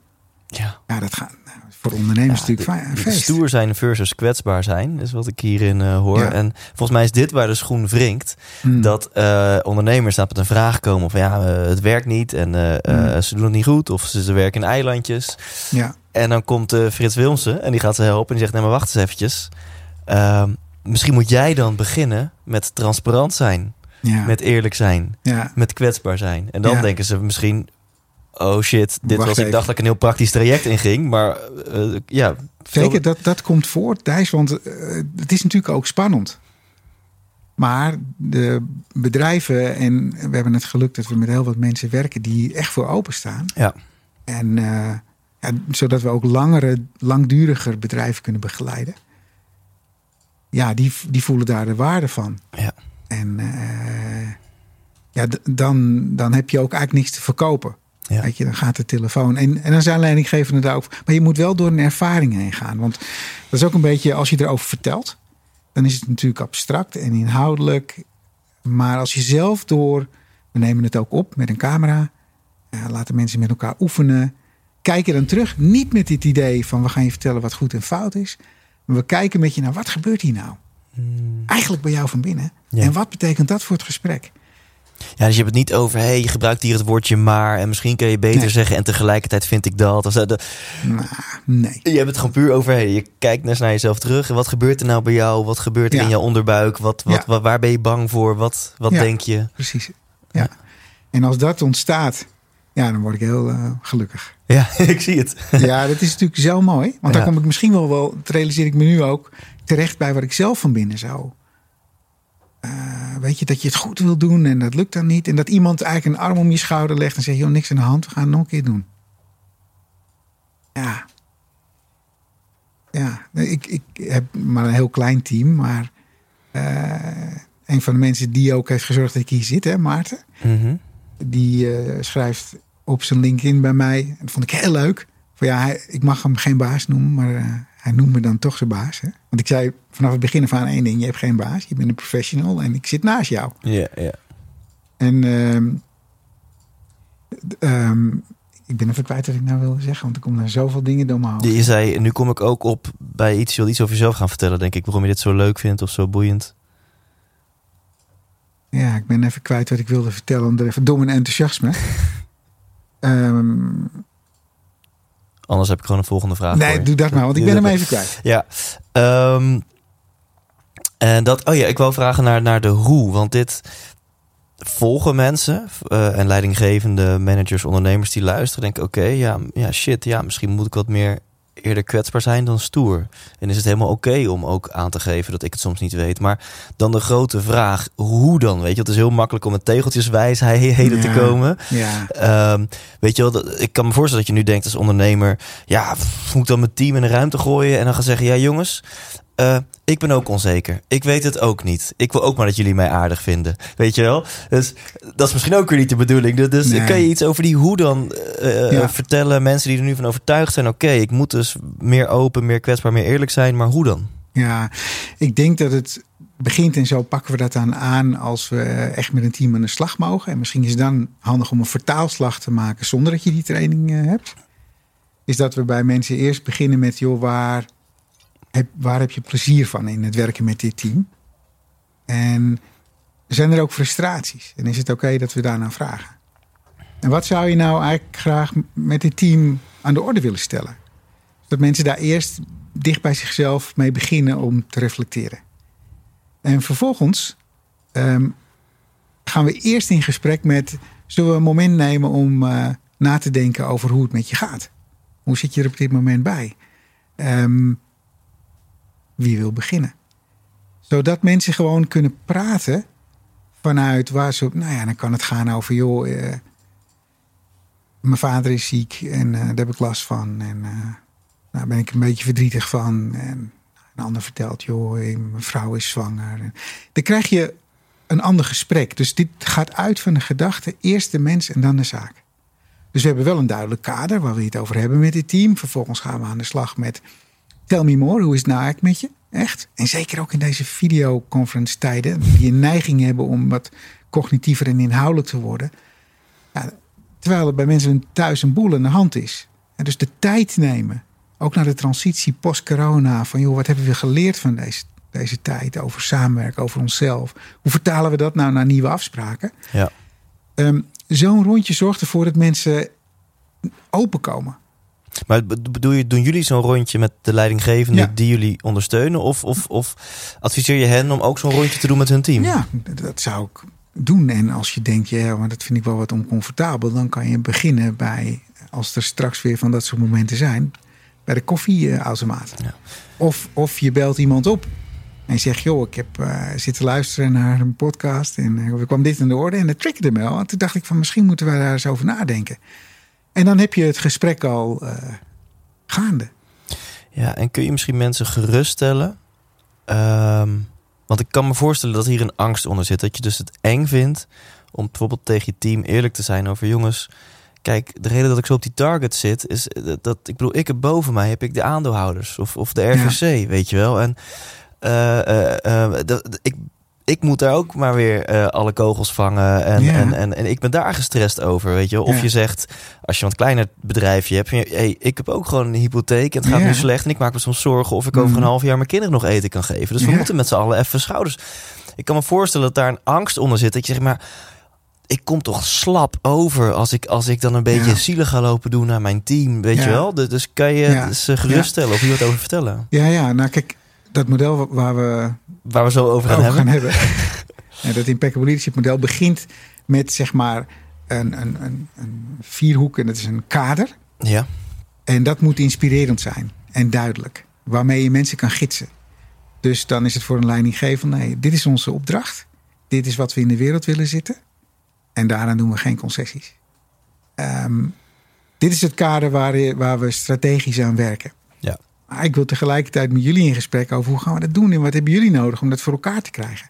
Ja. Ja, dat gaat nou, voor ondernemers Ja, natuurlijk de- feest. Stoer zijn versus kwetsbaar zijn, is wat ik hierin eh, hoor. Ja. En volgens mij is dit waar de schoen wringt. Hmm. Dat eh, ondernemers daar met een vraag komen van ja, eh, het werkt niet en eh, ze doen het niet goed of ze, ze werken in eilandjes. Ja, En dan komt Frits Wilmsen en die gaat ze helpen en die zegt nee maar wacht eens eventjes. Ehm, misschien moet jij dan beginnen met transparant zijn, ja, met eerlijk zijn, ja. met kwetsbaar zijn. En dan Ja. denken ze misschien, oh shit, dit Wacht was, ik dacht dat ik een heel praktisch traject inging, maar eh, ja. Zeker, dat, dat komt voort, Thijs. Want eh, het is natuurlijk ook spannend. Maar de bedrijven, en we hebben het geluk dat we met heel wat mensen werken die echt voor openstaan. Ja. En eh, ja, zodat we ook langere, langduriger bedrijven kunnen begeleiden. Ja, die, die voelen daar de waarde van. Ja. En ja, dan, dan heb je ook eigenlijk niks te verkopen. Ja. Weet je, dan gaat de telefoon. En, en dan zijn leidinggevenden daar ook. Maar je moet wel door een ervaring heen gaan. Want dat is ook een beetje, als je erover vertelt, dan is het natuurlijk abstract en inhoudelijk. Maar als je zelf door, we nemen het ook op met een camera, eh, laten mensen met elkaar oefenen. Kijken dan terug, niet met dit idee van we gaan je vertellen wat goed en fout is. Maar we kijken met je naar wat gebeurt hier nou? Eigenlijk bij jou van binnen. Ja. En wat betekent dat voor het gesprek? Ja, dus je hebt het niet over, hey, je gebruikt hier het woordje maar en misschien kun je beter Nee. zeggen en tegelijkertijd vind ik dat. Of. De- Nou, nee. je hebt het gewoon puur over, hey, je kijkt eens naar jezelf terug en wat gebeurt er nou bij jou? Wat gebeurt er Ja. in jouw onderbuik? Wat, wat, Ja. wat- waar ben je bang voor? Wat, wat Ja. denk je? Precies. Ja. En als dat ontstaat, ja, dan word ik heel eh, gelukkig. Ja, ik zie het. Ja, dat is natuurlijk zo mooi. Want dan kom ik misschien wel, wel, dat realiseer ik me nu ook, terecht bij wat ik zelf van binnen zou. Eh, weet je, dat je het goed wil doen en dat lukt dan niet. En dat iemand eigenlijk een arm om je schouder legt en zegt, joh, niks aan de hand, we gaan het nog een keer doen. Ja. Ja, ik, ik heb maar een heel klein team, maar eh, een van de mensen die ook heeft gezorgd dat ik hier zit, hè, Maarten Mhm. die eh, schrijft op zijn LinkedIn bij mij. En dat vond ik heel leuk. Van ja, hij, ik mag hem geen baas noemen, maar hij noemt me dan toch zijn baas. Hè? Want ik zei vanaf het begin af aan één ding: je hebt geen baas, je bent een professional en ik zit naast jou. Ja, ja. En ehm, ehm, ik ben even kwijt wat ik nou wilde zeggen, want er komen er zoveel dingen door mijn hoofd. Je, zei, nu kom ik ook op bij iets, je wil iets over jezelf gaan vertellen, denk ik, waarom je dit zo leuk vindt of zo boeiend. Ja, ik ben even kwijt wat ik wilde vertellen, omdat even door mijn enthousiasme. Ehm, Anders heb ik gewoon een volgende vraag. nee, doe dat maar, want ik ben hem even kwijt. Ja. Ehm, en dat, oh ja, ik wou vragen naar, naar de hoe. Want dit volgen mensen eh, en leidinggevende managers, ondernemers die luisteren. Denken, oké, ja, ja, shit, ja, misschien moet ik wat meer eerder kwetsbaar zijn dan stoer. En is het helemaal oké om ook aan te geven dat ik het soms niet weet. Maar dan de grote vraag, hoe dan? Weet je, het is heel makkelijk om met tegeltjeswijsheden te Ja. komen. Ja, Ehm, weet je wel, ik kan me voorstellen dat je nu denkt als ondernemer... ja, moet ik dan mijn team in de ruimte gooien en dan gaan zeggen... ja jongens, eh, ik ben ook onzeker. Ik weet het ook niet. Ik wil ook maar dat jullie mij aardig vinden. Weet je wel? Dus dat is misschien ook weer niet de bedoeling. Dus- Dus Nee. kan je iets over die hoe dan eh, Ja. vertellen? Mensen die er nu van overtuigd zijn... oké, ik moet dus meer open, meer kwetsbaar, meer eerlijk zijn. Maar hoe dan? ja, ik denk dat het begint en zo pakken we dat dan aan als we echt met een team aan de slag mogen. En misschien is het dan handig om een vertaalslag te maken zonder dat je die training eh, hebt. Is dat we bij mensen eerst beginnen met, joh, waar waar heb je plezier van in het werken met dit team? En zijn er ook frustraties? En is het oké dat we daarna vragen? En wat zou je nou eigenlijk graag met dit team aan de orde willen stellen? Dat mensen daar eerst dicht bij zichzelf mee beginnen om te reflecteren. En vervolgens ehm, gaan we eerst in gesprek met... zullen we een moment nemen om eh, na te denken over hoe het met je gaat? Hoe zit je er op dit moment bij? Ehm, wie wil beginnen? Zodat mensen gewoon kunnen praten vanuit waar ze... Nou ja, dan kan het gaan over... joh, eh, mijn vader is ziek en eh, daar heb ik last van. En eh, daar ben ik een beetje verdrietig van. En een ander vertelt, joh, mijn vrouw is zwanger. Dan krijg je een ander gesprek. Dus dit gaat uit van de gedachte, eerst de mens en dan de zaak. Dus we hebben wel een duidelijk kader waar we het over hebben met dit team. Vervolgens gaan we aan de slag met Tell me more, hoe is het nou eigenlijk met je? Echt? En zeker ook in deze videoconference tijden, die een neiging hebben om wat cognitiever en inhoudelijk te worden. Ja, terwijl er bij mensen thuis een boel aan de hand is. En dus de tijd nemen, ook naar de transitie post-corona, van joh, wat hebben we geleerd van deze, deze tijd over samenwerken, over onszelf? Hoe vertalen we dat nou naar nieuwe afspraken? Ja. Ehm, Zo'n rondje zorgt ervoor dat mensen openkomen. Maar be- bedoel je, doen jullie zo'n rondje met de leidinggevende Ja. die jullie ondersteunen? Of, of, of adviseer je hen om ook zo'n rondje te doen met hun team? Ja, dat zou ik doen. En als je denkt, ja, maar dat vind ik wel wat oncomfortabel, dan kan je beginnen bij, als er straks weer van dat soort momenten zijn, bij de koffieautomaat. Ja. Of, of je belt iemand op en je zegt, joh, ik heb eh, zitten luisteren naar een podcast en eh, er kwam dit in de orde en dat triggerde me wel. En toen dacht ik van, misschien moeten we daar eens over nadenken. En dan heb je het gesprek al eh, gaande. Ja, en kun je misschien mensen geruststellen? Ehm, want ik kan me voorstellen dat hier een angst onder zit. Dat je dus het eng vindt om bijvoorbeeld tegen je team eerlijk te zijn over jongens. Kijk, de reden dat ik zo op die target zit, is dat, ik bedoel, ik heb boven mij heb ik de aandeelhouders of, of de RVC, weet je wel. En dat- ik, ik moet daar ook maar weer eh, alle kogels vangen. En, Ja. en, en, en ik ben daar gestrest over, weet je. Of Ja. je zegt, als je een wat kleiner bedrijfje hebt, hey, ik heb ook gewoon een hypotheek en het gaat Ja. nu slecht. En ik maak me soms zorgen of ik over Mhm. een half jaar mijn kinderen nog eten kan geven. Dus we moeten met z'n allen even schouders. Ik kan me voorstellen dat daar een angst onder zit. Dat je zegt, maar ik kom toch slap over als ik, als ik dan een beetje Ja. zielig ga lopen doen naar mijn team, weet Ja. je wel? Dus, dus kan je Ja. ze geruststellen of je wat over vertellen? Ja, ja, nou kijk, dat model wa- waar we Waar we zo over gaan hebben. gaan hebben. Ja, dat impeccable leadership model begint met zeg maar een, een, een, een vierhoek en dat is een kader. Ja, En dat moet inspirerend zijn en duidelijk. Waarmee je mensen kan gidsen. Dus dan is het voor een leidinggever, nee, dit is onze opdracht. Dit is wat we in de wereld willen zitten. En daaraan doen we geen concessies. Ehm, dit is het kader waar, waar we strategisch aan werken. Maar ik wil tegelijkertijd met jullie in gesprek over hoe gaan we dat doen en wat hebben jullie nodig om dat voor elkaar te krijgen.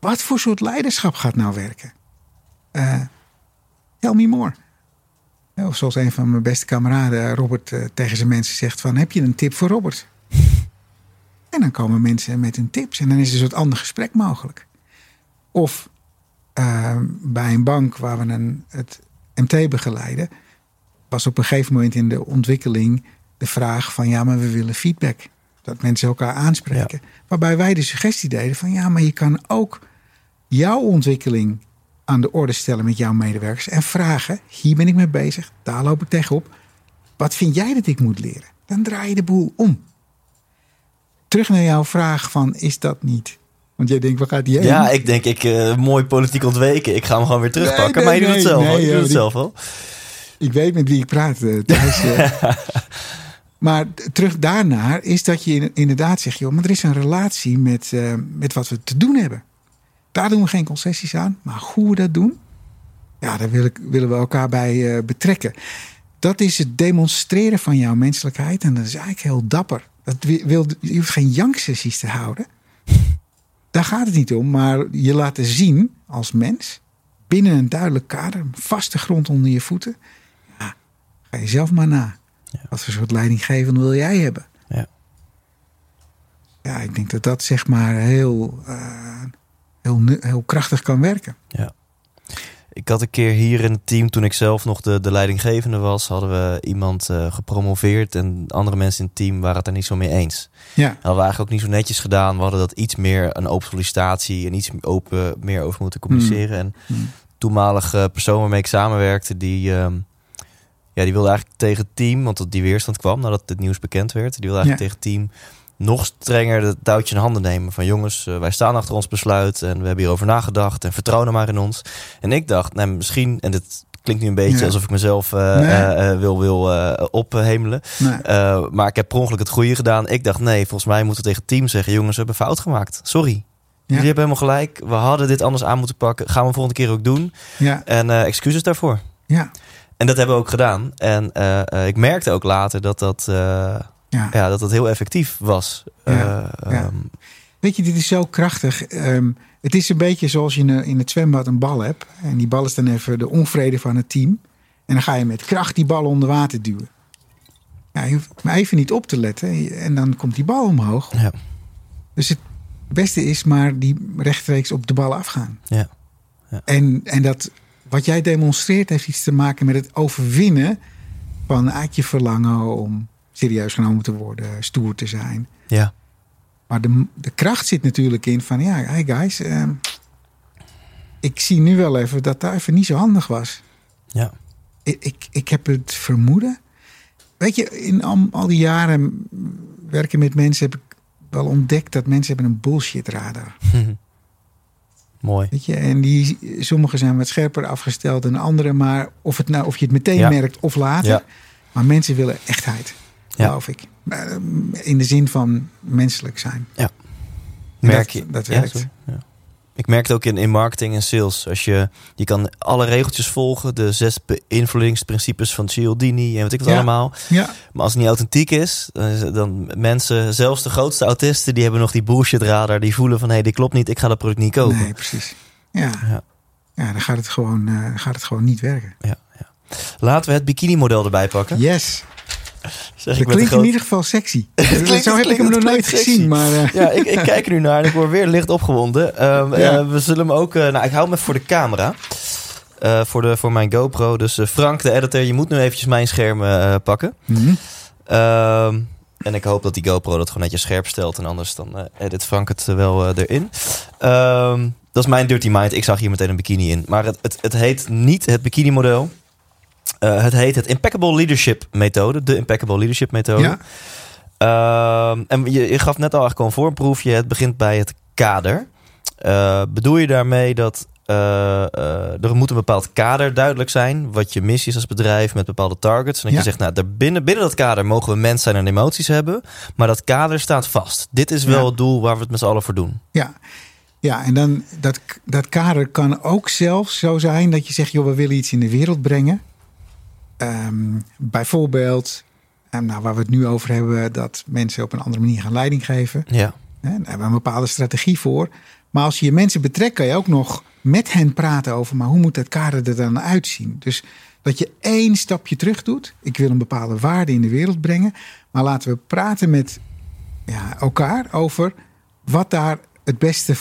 Wat voor soort leiderschap gaat nou werken? Eh, tell me more. Of zoals een van mijn beste kameraden, Robert, eh, tegen zijn mensen zegt van... heb je een tip voor Robert? en dan komen mensen met hun tips. En dan is er een soort ander gesprek mogelijk. Of eh, bij een bank waar we een, het MT begeleiden... was op een gegeven moment in de ontwikkeling de vraag van... ja, maar we willen feedback. Dat mensen elkaar aanspreken. Waarbij wij de suggestie deden van... ja, maar je kan ook jouw ontwikkeling aan de orde stellen met jouw medewerkers en vragen: hier ben ik mee bezig, daar loop ik tegenop. Wat vind jij dat ik moet leren? Dan draai je de boel om. Terug naar jouw vraag van is dat niet? Want jij denkt, waar gaat die heen? ja ik denk, ik eh, mooi politiek ontweken. Ik ga hem gewoon weer terugpakken. Nee, nee, maar je doet het zelf, hoor. Je joh, doet het zelf wel. Ik weet met wie ik praat, eh, Thijs. eh. Maar terug daarnaar is dat je in- inderdaad zegt, joh, maar er is een relatie met, eh, met wat we te doen hebben. Daar doen we geen concessies aan, maar hoe we dat doen, ja, daar wil ik, willen we elkaar bij eh, betrekken. Dat is het demonstreren van jouw menselijkheid en dat is eigenlijk heel dapper. Dat wi- wil, je hoeft geen janksessies te houden. Daar gaat het niet om, maar je laten zien als mens binnen een duidelijk kader, vaste grond onder je voeten. Ja, ga je zelf maar na. Wat voor soort leidinggevende wil jij hebben? Ja. Ja, ik denk dat dat zeg maar heel, eh, heel, heel krachtig kan werken. Ja. Ik had een keer hier in het team, toen ik zelf nog de, de leidinggevende was, hadden we iemand eh, gepromoveerd en andere mensen in het team waren het er niet zo mee eens. Ja, Dat hadden we eigenlijk ook niet zo netjes gedaan. We hadden dat iets meer een open sollicitatie en iets open meer over moeten communiceren. En Hmm. toenmalige persoon waarmee ik samenwerkte, die, ehm, ja, die wilde eigenlijk tegen het team, want die weerstand kwam nadat het nieuws bekend werd, die wilde eigenlijk tegen het team nog strenger het touwtje in handen nemen. Van jongens, eh, wij staan achter ons besluit en we hebben hierover nagedacht en vertrouw nou maar in ons. En ik dacht, nou, misschien, en dit klinkt nu een beetje Ja. alsof ik mezelf eh, Nee. eh, wil, wil ophemelen. nee. Maar ik heb per ongeluk het goede gedaan. Ik dacht, nee, volgens mij moeten we tegen het team zeggen... jongens, we hebben fout gemaakt. Sorry. Ja. Jullie hebben helemaal gelijk. We hadden dit anders aan moeten pakken. Gaan we volgende keer ook doen. ja, En excuses daarvoor. ja, En dat hebben we ook gedaan. En eh, eh, ik merkte ook later dat dat, eh, ja. ja, dat, dat heel effectief was. Ja, Eh, ja. ehm, Weet je, dit is zo krachtig. Ehm, het is een beetje zoals je in, in het zwembad een bal hebt. En die bal is dan even de onvrede van het team. En dan ga je met kracht die bal onder water duwen. Ja, je hoeft maar even niet op te letten. En dan komt die bal omhoog. Ja. Dus het beste is maar die rechtstreeks op de bal afgaan. Ja. En, en dat wat jij demonstreert heeft iets te maken met het overwinnen van eigenlijk je verlangen om serieus genomen te worden, stoer te zijn. ja, Maar de, de kracht zit natuurlijk in van ja, hey guys, ehm, ik zie nu wel even dat dat even niet zo handig was. ja, Ik, ik, ik heb het vermoeden. Weet je, in al, al die jaren werken met mensen heb ik wel ontdekt dat mensen hebben een bullshit radar. mooi. Weet je, en die, sommige zijn wat scherper afgesteld dan anderen, maar of, het nou, of je het meteen Ja. merkt of later. Ja. Maar mensen willen echtheid, Ja. geloof ik. Eh, In de zin van menselijk zijn. Merk dat, je. Dat Ja, werkt. sorry. Ja. Ik merk het ook in, in marketing en sales. Als je, je kan alle regeltjes volgen, de zes beïnvloedingsprincipes van Cialdini en wat ik wat Ja. allemaal. ja, Maar als het niet authentiek is, dan, mensen, zelfs de grootste autisten, die hebben nog die bullshit radar. Die voelen van, hé, hey, dit klopt niet, ik ga dat product niet kopen. nee, precies. Ja, Ja. ja. dan gaat het gewoon, eh, gaat het gewoon niet werken. Ja, ja. Laten we het bikini-model erbij pakken. Yes, Zeg dat klinkt in ieder geval sexy. klinkt- Zo heb ik hem nog nooit sexy. gezien, maar eh, Ja, ik, ik kijk er nu naar en ik word weer licht opgewonden. Ehm, Ja. eh, we zullen hem ook... eh, nou, ik hou hem even voor de camera. Voor, de, voor mijn GoPro. Dus Frank, de editor, je moet nu eventjes mijn scherm pakken. mhm. Ehm, en ik hoop dat die GoPro dat gewoon netjes scherp stelt. En anders dan edit Frank het wel erin. Ehm, dat is mijn dirty mind. Ik zag hier meteen een bikini in. Maar het, het, het heet niet het bikini model. Eh, het heet het Impeccable Leadership methode. De Impeccable Leadership methode. ja, Ehm, en je, je gaf net al eigenlijk al een voorproefje. Het begint bij het kader. Eh, bedoel je daarmee dat eh, er moet een bepaald kader duidelijk zijn? Wat je missie is als bedrijf met bepaalde targets. En dat Ja. je zegt, nou, daar binnen, binnen dat kader mogen we mens zijn en emoties hebben. Maar dat kader staat vast. Dit is wel Ja. het doel waar we het met z'n allen voor doen. ja. Ja, en dan dat, dat kader kan ook zelfs zo zijn dat je zegt, joh, we willen iets in de wereld brengen. Ehm, bijvoorbeeld, eh, nou, waar we het nu over hebben, dat mensen op een andere manier gaan leiding geven. Ja, Hè, Daar hebben we een bepaalde strategie voor. Maar als je je mensen betrekt, kan je ook nog met hen praten over, maar hoe moet dat kader er dan uitzien? Dus dat je één stapje terug doet. Ik wil een bepaalde waarde in de wereld brengen. Maar laten we praten met ja, elkaar over wat daar het beste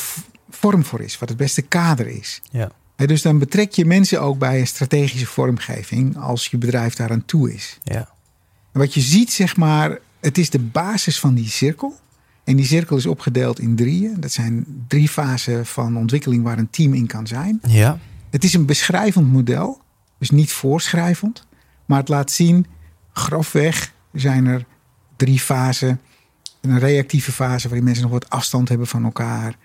vorm voor is. Wat het beste kader is. ja, dus dan betrek je mensen ook bij een strategische vormgeving als je bedrijf daaraan toe is. ja, En wat je ziet, zeg maar, het is de basis van die cirkel. En die cirkel is opgedeeld in drieën. Dat zijn drie fasen van ontwikkeling waar een team in kan zijn. ja, Het is een beschrijvend model, dus niet voorschrijvend. Maar het laat zien, grofweg zijn er drie fasen. Een reactieve fase waarin mensen nog wat afstand hebben van elkaar.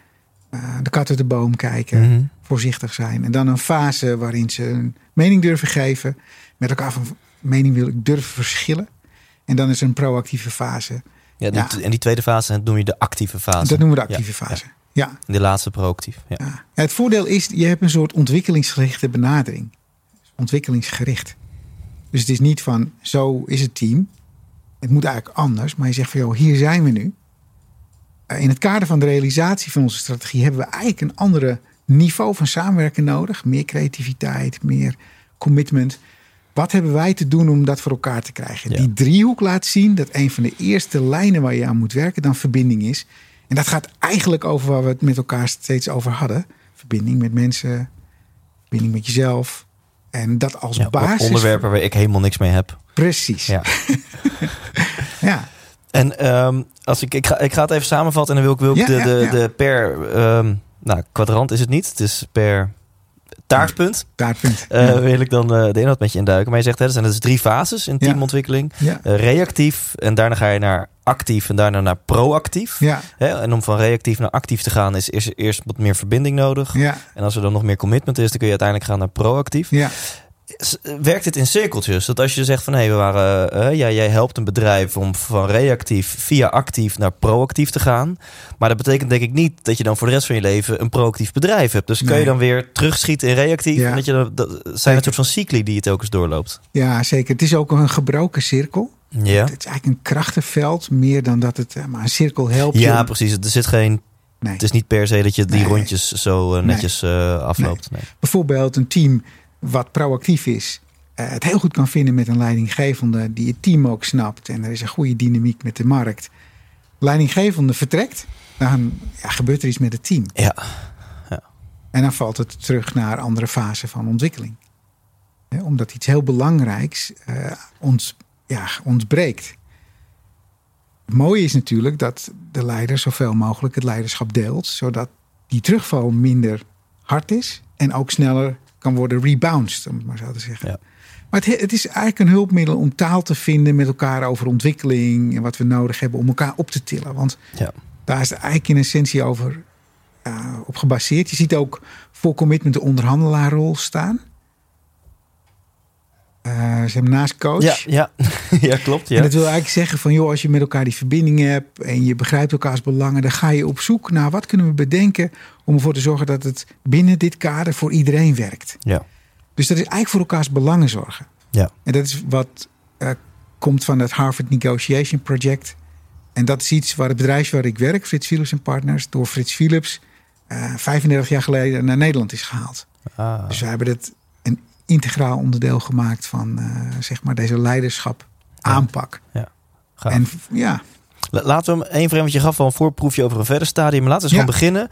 Eh, de kat uit de boom kijken, Mhm. voorzichtig zijn. En dan een fase waarin ze een mening durven geven. Met elkaar van mening wil ik durven verschillen. En dan is er een proactieve fase. Ja. En die tweede fase noem je de actieve fase. Dat noemen we de actieve ja. fase. Ja. De laatste proactief. Ja. Ja. Ja, het voordeel is, je hebt een soort ontwikkelingsgerichte benadering. Ontwikkelingsgericht. Dus het is niet van, zo is het team. Het moet eigenlijk anders. Maar je zegt van, joh, hier zijn we nu. Eh, In het kader van de realisatie van onze strategie... hebben we eigenlijk een andere niveau van samenwerken nodig. Meer creativiteit, meer commitment. Wat hebben wij te doen om dat voor elkaar te krijgen? Ja. Die driehoek laat zien dat een van de eerste lijnen waar je aan moet werken... dan verbinding is. En dat gaat eigenlijk over waar we het met elkaar steeds over hadden. Verbinding met mensen, verbinding met jezelf. En dat als Ja, basis. onderwerpen waar ik helemaal niks mee heb. Precies. Ja. Ja. En ehm, als ik, ik, ga, ik ga het even samenvatten en dan wil ik, wil ik Ja, de, de, ja. de per ehm, nou, kwadrant is het niet. Het is per taartpunt. Daar het punt. Eh. Wil ik dan eh, de inhoud met je induiken. Maar je zegt, hè, er zijn dus drie fases in teamontwikkeling. Eh, reactief en daarna ga je naar actief en daarna naar proactief. Ja. Hè, en om van reactief naar actief te gaan is eerst, eerst wat meer verbinding nodig. Ja. En als er dan nog meer commitment is, dan kun je uiteindelijk gaan naar proactief. Ja. Werkt dit in cirkeltjes? Dat als je zegt van hé, we waren, ja, jij helpt een bedrijf om van reactief via actief naar proactief te gaan. Maar dat betekent denk ik niet dat je dan voor de rest van je leven een proactief bedrijf hebt. Dus kun je Nee. dan weer terugschieten in reactief. Ja. En dat je dan, dat zijn het soort van cycli die je telkens doorloopt. ja, zeker. Het is ook een gebroken cirkel. Ja, Het is eigenlijk een krachtenveld. Meer dan dat het. eh, Maar een cirkel helpt ja precies. Er zit geen, Nee. het is niet per se dat je die Nee. rondjes zo eh, netjes afloopt. Nee. Bijvoorbeeld een team wat proactief is. eh, het heel goed kan vinden met een leidinggevende die het team ook snapt. En er is een goede dynamiek met de markt. Leidinggevende vertrekt. Dan ja, gebeurt er iets met het team. Ja, En dan valt het terug naar andere fasen van ontwikkeling. Omdat iets heel belangrijks eh, ons, ja, ontbreekt. Het mooie is natuurlijk dat de leider zoveel mogelijk het leiderschap deelt. Zodat die terugval minder hard is. En ook sneller kan worden rebounced, om het maar zo te zeggen. Ja. Maar het, het is eigenlijk een hulpmiddel om taal te vinden met elkaar over ontwikkeling. En wat we nodig hebben om elkaar op te tillen. Want ja. daar is het eigenlijk in essentie over op gebaseerd. Je ziet ook voor commitment de onderhandelaarrol staan. Eh, ze hebben naast coach. Ja, ja. ja, klopt. En Ja. dat wil eigenlijk zeggen van joh, als je met elkaar die verbinding hebt en je begrijpt elkaars belangen, dan ga je op zoek naar wat kunnen we bedenken om ervoor te zorgen dat het binnen dit kader voor iedereen werkt. Ja. Dus dat is eigenlijk voor elkaars belangen zorgen. Ja. En dat is wat eh, komt van het Harvard Negotiation Project. En dat is iets waar het bedrijf waar ik werk, Frits Philips en Partners, door Frits Philips eh 35 jaar geleden naar Nederland is gehaald. Ah. Dus we hebben het integraal onderdeel gemaakt van eh, zeg maar deze leiderschap aanpak. Gaaf. En ja, La- Laten we hem één want je gaf al een voorproefje over een verder stadium. Maar laten we eens Ja. gewoon beginnen.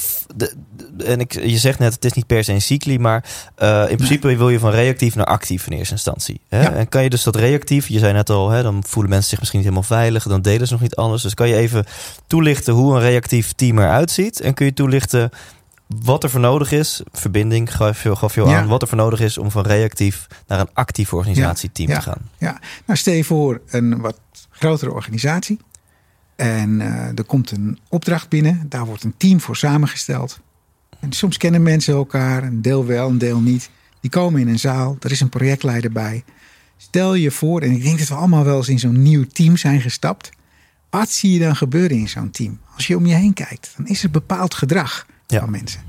F- de- de- en ik, je zegt net, het is niet per se een cycli, maar eh, in principe wil je van reactief naar actief in eerste instantie. Hè? Ja. En kan je dus dat reactief, je zei net al, hè, dan voelen mensen zich misschien niet helemaal veilig, dan delen ze nog niet alles. Dus kan je even toelichten hoe een reactief team eruit ziet? En kun je toelichten wat er voor nodig is, verbinding gaf je, gaf je al Ja. aan, wat er voor nodig is om van reactief naar een actief organisatieteam Ja. te gaan. ja. Nou, stel je voor een wat grotere organisatie. En eh, er komt een opdracht binnen. Daar wordt een team voor samengesteld. En soms kennen mensen elkaar. Een deel wel, een deel niet. Die komen in een zaal. Er is een projectleider bij. Stel je voor, en ik denk dat we allemaal wel eens in zo'n nieuw team zijn gestapt. Wat zie je dan gebeuren in zo'n team? Als je om je heen kijkt, dan is er bepaald gedrag Ja. van mensen.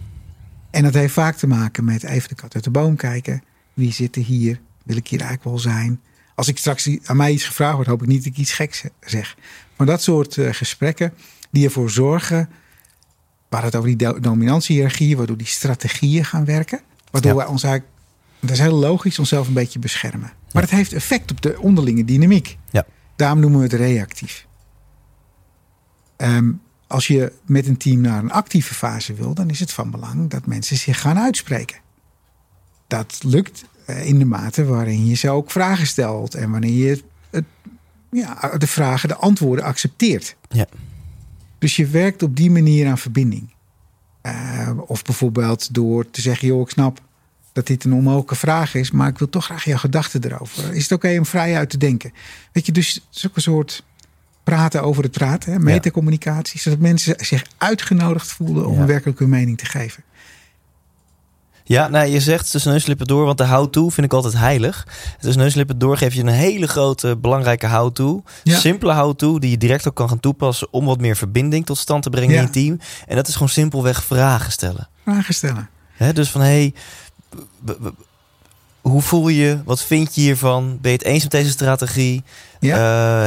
En dat heeft vaak te maken met even de kat uit de boom kijken. Wie zit er hier? Wil ik hier eigenlijk wel zijn? Als ik straks aan mij iets gevraagd wordt, hoop ik niet dat ik iets geks zeg. Maar dat soort eh, gesprekken die ervoor zorgen, waar het over die do- dominantiehierarchie, waardoor die strategieën gaan werken. Waardoor Ja. wij ons eigenlijk, dat is heel logisch, onszelf een beetje beschermen. Maar het heeft effect op de onderlinge dynamiek. Ja. Daarom noemen we het reactief. Ehm, als je met een team naar een actieve fase wil, dan is het van belang dat mensen zich gaan uitspreken. Dat lukt eh, in de mate waarin je ze ook vragen stelt en wanneer je het, ja, de vragen, de antwoorden accepteert. Ja. Dus je werkt op die manier aan verbinding. Eh, of bijvoorbeeld door te zeggen: joh, ik snap dat dit een onmogelijke vraag is, maar ik wil toch graag jouw gedachten erover. Is het oké om vrij uit te denken? Weet je, dus het is ook een soort praten over het praten, hè, metacommunicatie, zodat mensen zich uitgenodigd voelen om werkelijk hun mening te geven. Ja, nou, je zegt tussen neuslippen door, want de how-to vind ik altijd heilig. Tussen neuslippen door geef je een hele grote, belangrijke how-to. Ja. Simpele how-to die je direct ook kan gaan toepassen om wat meer verbinding tot stand te brengen Ja. in je team. En dat is gewoon simpelweg vragen stellen. Vragen stellen. Dus van, hey, b- b- hoe voel je? Wat vind je hiervan? Ben je het eens met deze strategie? Ja,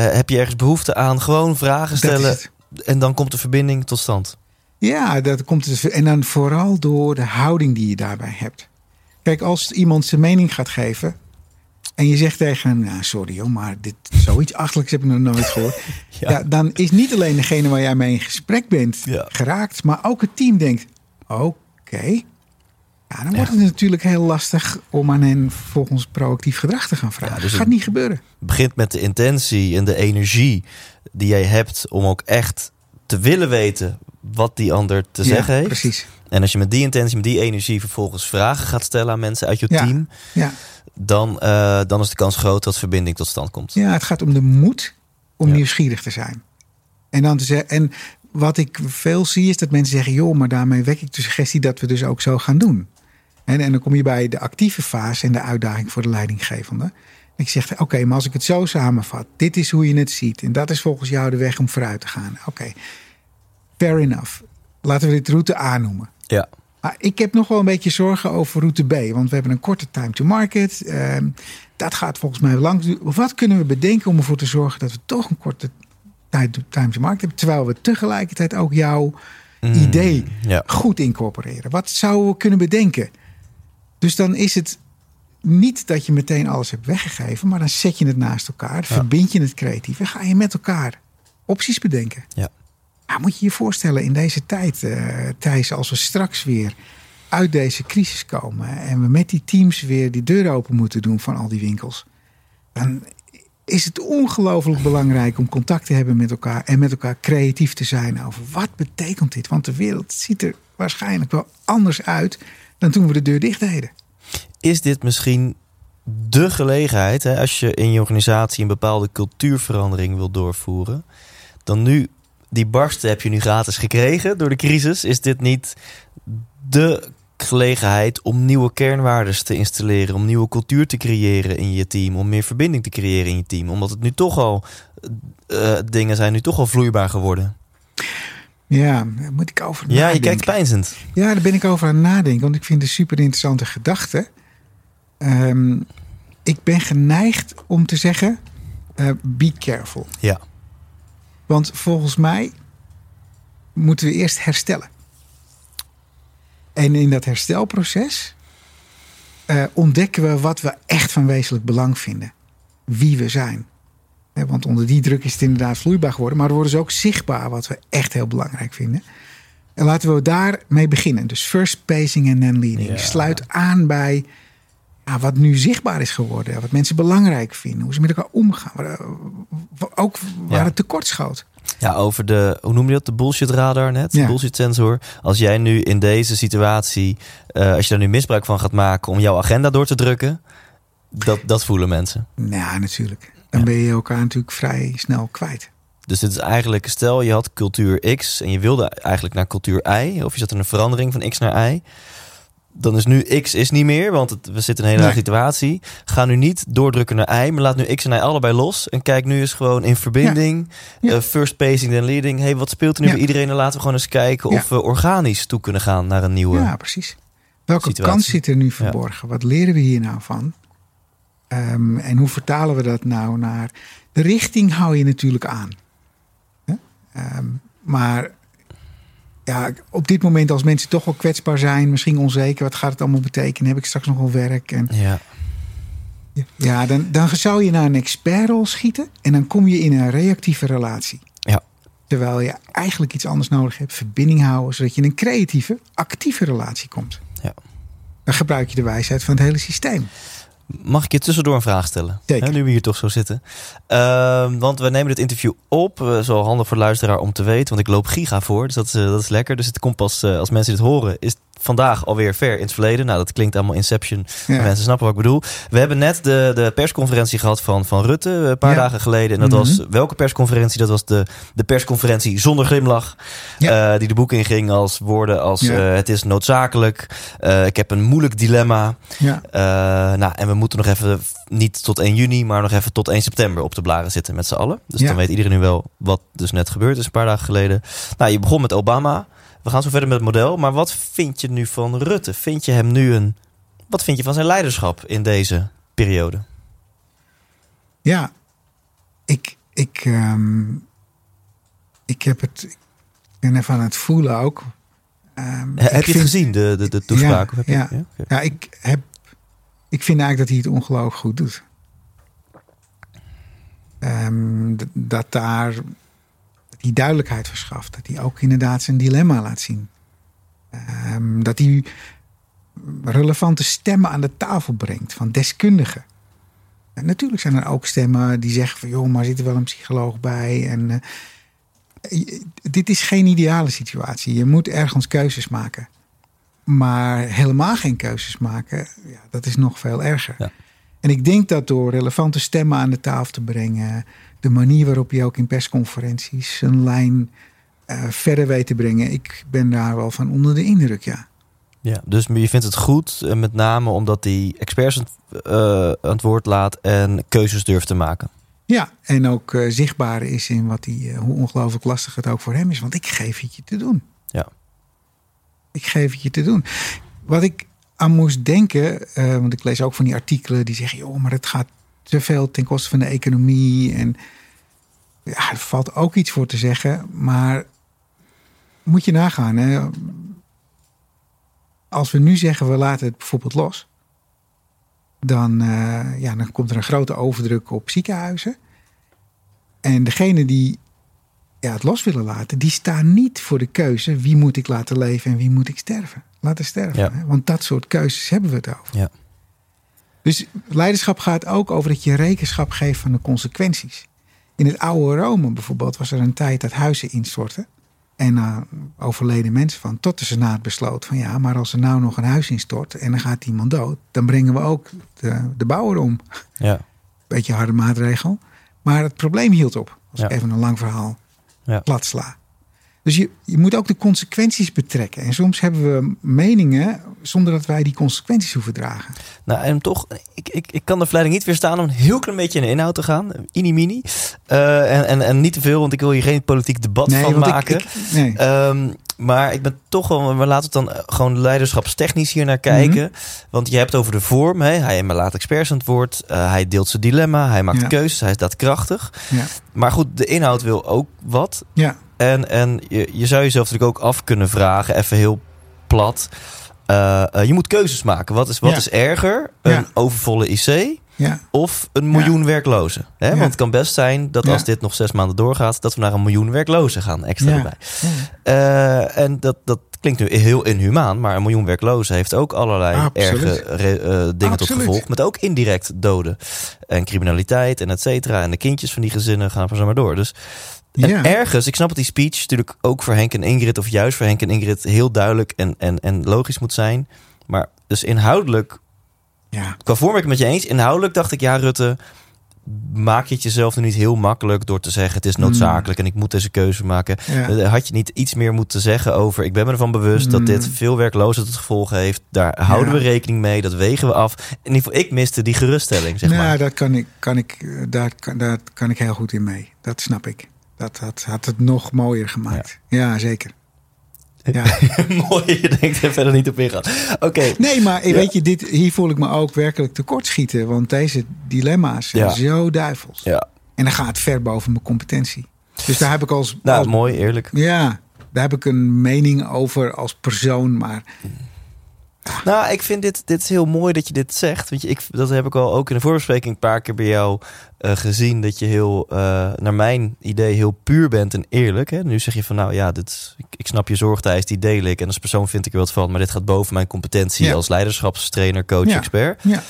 Eh, heb je ergens behoefte aan? Gewoon vragen stellen en dan komt de verbinding tot stand. Ja, dat komt dus. En dan vooral door de houding die je daarbij hebt. Kijk, als iemand zijn mening gaat geven. En je zegt tegen hem, nou, sorry joh, maar dit, zoiets achtelijks heb ik nog nooit gehoord. Ja. ja. dan is niet alleen degene waar jij mee in gesprek bent geraakt, maar ook het team denkt, oké. Ja, dan wordt het natuurlijk heel lastig om aan hen volgens proactief gedrag te gaan vragen. Ja, dus dat gaat niet gebeuren. Het begint met de intentie en de energie die jij hebt om ook echt te willen weten wat die ander te Ja, zeggen heeft. Precies. En als je met die intentie, met die energie vervolgens vragen gaat stellen aan mensen uit je Ja. team, Ja. dan, eh, dan is de kans groot dat verbinding tot stand komt. Ja, het gaat om de moed om nieuwsgierig te zijn. En dan te zeggen. En wat ik veel zie is dat mensen zeggen: joh, maar daarmee wek ik de suggestie dat we dus ook zo gaan doen. En, en dan kom je bij de actieve fase en de uitdaging voor de leidinggevende. En ik zeg: oké, maar als ik het zo samenvat, dit is hoe je het ziet. En dat is volgens jou de weg om vooruit te gaan. Oké, fair enough. Laten we dit route A noemen. Ja. Maar ik heb nog wel een beetje zorgen over route B. Want we hebben een korte time to market. Ehm, dat gaat volgens mij lang duren. Wat kunnen we bedenken om ervoor te zorgen dat we toch een korte tijd- time to market hebben. Terwijl we tegelijkertijd ook jouw Mm, idee Ja. goed incorporeren. Wat zouden we kunnen bedenken? Dus dan is het niet dat je meteen alles hebt weggegeven. Maar dan zet je het naast elkaar. Verbind je het creatief. En ga je met elkaar opties bedenken. Ja. Ja, moet je je voorstellen in deze tijd, eh Thijs, als we straks weer uit deze crisis komen en we met die teams weer die deur open moeten doen van al die winkels, dan is het ongelooflijk belangrijk om contact te hebben met elkaar en met elkaar creatief te zijn over wat betekent dit? Want de wereld ziet er waarschijnlijk wel anders uit dan toen we de deur dicht deden. Is dit misschien de gelegenheid, hè, als je in je organisatie een bepaalde cultuurverandering wil doorvoeren, dan nu, die barsten heb je nu gratis gekregen door de crisis, is dit niet de gelegenheid om nieuwe kernwaarden te installeren, om nieuwe cultuur te creëren in je team, om meer verbinding te creëren in je team, omdat het nu toch al, eh, dingen zijn nu toch al vloeibaar geworden. Ja, daar moet ik over Ja, je nadenken. kijkt pijnzend. Ja, daar ben ik over aan het nadenken. Want ik vind het een super interessante gedachte. Ehm, ik ben geneigd om te zeggen: eh, be careful. Ja. Want volgens mij moeten we eerst herstellen. En in dat herstelproces eh, ontdekken we wat we echt van wezenlijk belang vinden. Wie we zijn. Want onder die druk is het inderdaad vloeibaar geworden. Maar er worden ze ook zichtbaar wat we echt heel belangrijk vinden. En laten we daarmee beginnen. Dus first pacing en then leading. Ja. Sluit aan bij ja, wat nu zichtbaar is geworden. Wat mensen belangrijk vinden. Hoe ze met elkaar omgaan. Eh, ook waar Ja. het tekort schoot. Ja, over de, hoe noem je dat? De bullshit radar net? De Ja. bullshit sensor. Als jij nu in deze situatie, eh, als je daar nu misbruik van gaat maken om jouw agenda door te drukken, dat, dat voelen mensen. Nou, natuurlijk. Dan Ja. ben je elkaar natuurlijk vrij snel kwijt. Dus dit is eigenlijk, stel je had cultuur X en je wilde eigenlijk naar cultuur Y, of je zat in een verandering van X naar Y. Dan is nu X is niet meer, want het, we zitten in een hele Nee. situatie. Ga nu niet doordrukken naar Y, maar laat nu X en Y allebei los. En kijk nu eens gewoon in verbinding. Ja. eh, first pacing, then leading. hey, wat speelt er nu Ja. bij iedereen? En laten we gewoon eens kijken of we organisch toe kunnen gaan naar een nieuwe. Ja, precies. Welke situatie. kans zit er nu verborgen? Wat leren we hier nou van? Ehm, en hoe vertalen we dat nou naar... De richting hou je natuurlijk aan. Hè? Ehm, maar ja, op dit moment als mensen toch wel kwetsbaar zijn... misschien onzeker, wat gaat het allemaal betekenen? Heb ik straks nog wel werk? En, Ja. ja, dan, dan zou je naar een expertrol schieten... en dan kom je in een reactieve relatie. Ja. Terwijl je eigenlijk iets anders nodig hebt. Verbinding houden, zodat je in een creatieve, actieve relatie komt. Ja. Dan gebruik je de wijsheid van het hele systeem. Mag ik je tussendoor een vraag stellen? Zeker. Hè, nu we hier toch zo zitten. Ehm, want we nemen dit interview op. Uh, is wel handig voor de luisteraar om te weten. Want ik loop giga voor. Dus dat is, eh, dat is lekker. Dus het komt pas eh, als mensen dit horen. Is vandaag alweer ver in het verleden. Nou, dat klinkt allemaal Inception. Ja. Mensen snappen wat ik bedoel. We hebben net de, de persconferentie gehad van, van Rutte eh, een paar Ja. dagen geleden. En dat Mhm. was welke persconferentie? Dat was de, de persconferentie zonder glimlach. Ja. Eh, die de boek inging als woorden als eh, het is noodzakelijk. ik heb een moeilijk dilemma. Ja, nou, en we moeten nog even, niet tot 1 juni, maar nog even tot 1 september op de blaren zitten met z'n allen. Dus dan weet iedereen nu wel wat dus net gebeurd is een paar dagen geleden. Nou, je begon met Obama. We gaan zo verder met het model. Maar wat vind je nu van Rutte? Vind je hem nu een. Wat vind je van zijn leiderschap in deze periode? ja. Ik, ik, ehm, ik heb het. Ik ben even aan het voelen ook. Ehm, heb je het gezien, de, de, de toespraak? Ja, of heb je, ja. Oké. Ja, ik heb. Ik vind eigenlijk dat hij het ongelooflijk goed doet. Ehm, dat daar die duidelijkheid verschaft. Dat hij ook inderdaad zijn dilemma laat zien. Ehm, dat hij relevante stemmen aan de tafel brengt van deskundigen. En natuurlijk zijn er ook stemmen die zeggen van... joh, maar zit er wel een psycholoog bij? En, eh, dit is geen ideale situatie. Je moet ergens keuzes maken. Maar helemaal geen keuzes maken, ja, dat is nog veel erger. Ja. En ik denk dat door relevante stemmen aan de tafel te brengen... de manier waarop je ook in persconferenties een lijn eh, verder weet te brengen... ik ben daar wel van onder de indruk, ja. Ja, dus je vindt het goed, eh, met name omdat hij experts aan het, aan het woord laat en keuzes durft te maken. Ja, en ook zichtbaar is in wat hij, eh, hoe ongelooflijk lastig het ook voor hem is. Want ik geef het je te doen. Ja. Ik geef het je te doen. Wat ik aan moest denken, want ik lees ook van die artikelen die zeggen: joh, maar het gaat te veel ten koste van de economie. En ja, er valt ook iets voor te zeggen. Maar moet je nagaan, hè? als we nu zeggen we laten het bijvoorbeeld los, dan, eh, ja, dan komt er een grote overdruk op ziekenhuizen. En degene die ja, het los willen laten, die staan niet voor de keuze wie moet ik laten leven en wie moet ik sterven. Laten sterven. Ja. Hè? Want dat soort keuzes hebben we het over. Ja. Dus leiderschap gaat ook over dat je rekenschap geeft van de consequenties. In het oude Rome bijvoorbeeld was er een tijd dat huizen instortten. En uh, overleden mensen van. Tot de Senaat besloot van ja, maar als er nou nog een huis instort en dan gaat iemand dood, dan brengen we ook de, de bouwer om. Ja. Beetje harde maatregel. Maar het probleem hield op. Als Ja. ik even een lang verhaal Ja. plat sla. Dus je, je moet ook de consequenties betrekken. En soms hebben we meningen zonder dat wij die consequenties hoeven dragen. Nou, en toch, ik, ik, ik kan de verleiding niet weerstaan om een heel klein beetje in de inhoud te gaan. Ini-mini. Eh, en, en, en niet te veel, want ik wil hier geen politiek debat van ik- maken. Ik, nee. Ehm, maar ik ben toch wel, we laten het dan gewoon leiderschapstechnisch hier naar kijken. Mhm. Want je hebt over de vorm. Hè? Hij laat experts aan het woord. eh, hij deelt zijn dilemma. Hij maakt Ja. keuzes. Hij is daadkrachtig. ja. Maar goed, de inhoud wil ook wat. ja, En, en je, je zou jezelf natuurlijk ook af kunnen vragen, even heel plat. Eh, eh, je moet keuzes maken. Wat is, wat Ja. is erger? Een Ja. overvolle IC ja, of een miljoen werklozen? Hè? Want het kan best zijn dat als dit nog zes maanden doorgaat, dat we naar een miljoen werklozen gaan extra erbij. Eh, en dat, dat klinkt nu heel inhumaan, maar een miljoen werklozen heeft ook allerlei Absoluut. erge re- dingen tot gevolg. Met ook indirect doden en criminaliteit en et cetera. En de kindjes van die gezinnen gaan maar zo maar door. Dus en ja. ergens, ik snap dat die speech natuurlijk ook voor Henk en Ingrid, of juist voor Henk en Ingrid, heel duidelijk en, en, en logisch moet zijn. Maar dus inhoudelijk, ja. qua vorm ik het met je eens. Inhoudelijk dacht ik, ja, Rutte, maak je het jezelf nu niet heel makkelijk door te zeggen: het is noodzakelijk en ik moet deze keuze maken. Hmm. Ja. Eh, Had je niet iets meer moeten zeggen over: ik ben me ervan bewust dat dit Mm. veel werkloosheid tot gevolg heeft. Daar houden Ja. we rekening mee, dat wegen we af. In ieder geval, ik miste die geruststelling, zeg nou, maar. dat kan ik, kan ik, eh, daar, kan, daar kan ik heel goed in mee. Dat snap ik. Dat had, had het nog mooier gemaakt. Ja, zeker. Ja. Mooi, je denkt er verder niet op ingaan. Oké, Nee, maar Ja. weet je, dit, hier voel ik me ook werkelijk tekortschieten. Want deze dilemma's zijn Ja. zo duivels. ja. En dan gaat het ver boven mijn competentie. Dus daar heb ik als... Nou, als- mooi, eerlijk. Ja, daar heb ik een mening over als persoon. Maar Nou, ik vind dit, dit is heel mooi dat je dit zegt. Want je, ik, dat heb ik al ook in de voorbespreking een paar keer bij jou eh, gezien. Dat je heel, eh, naar mijn idee, heel puur bent en eerlijk. Hè? Nu zeg je van, nou ja, dit, ik, ik snap je zorgtijs, die deel ik. En als persoon vind ik er wat van. Maar dit gaat boven mijn competentie Ja. als leiderschapstrainer, coach, Ja. expert. ja,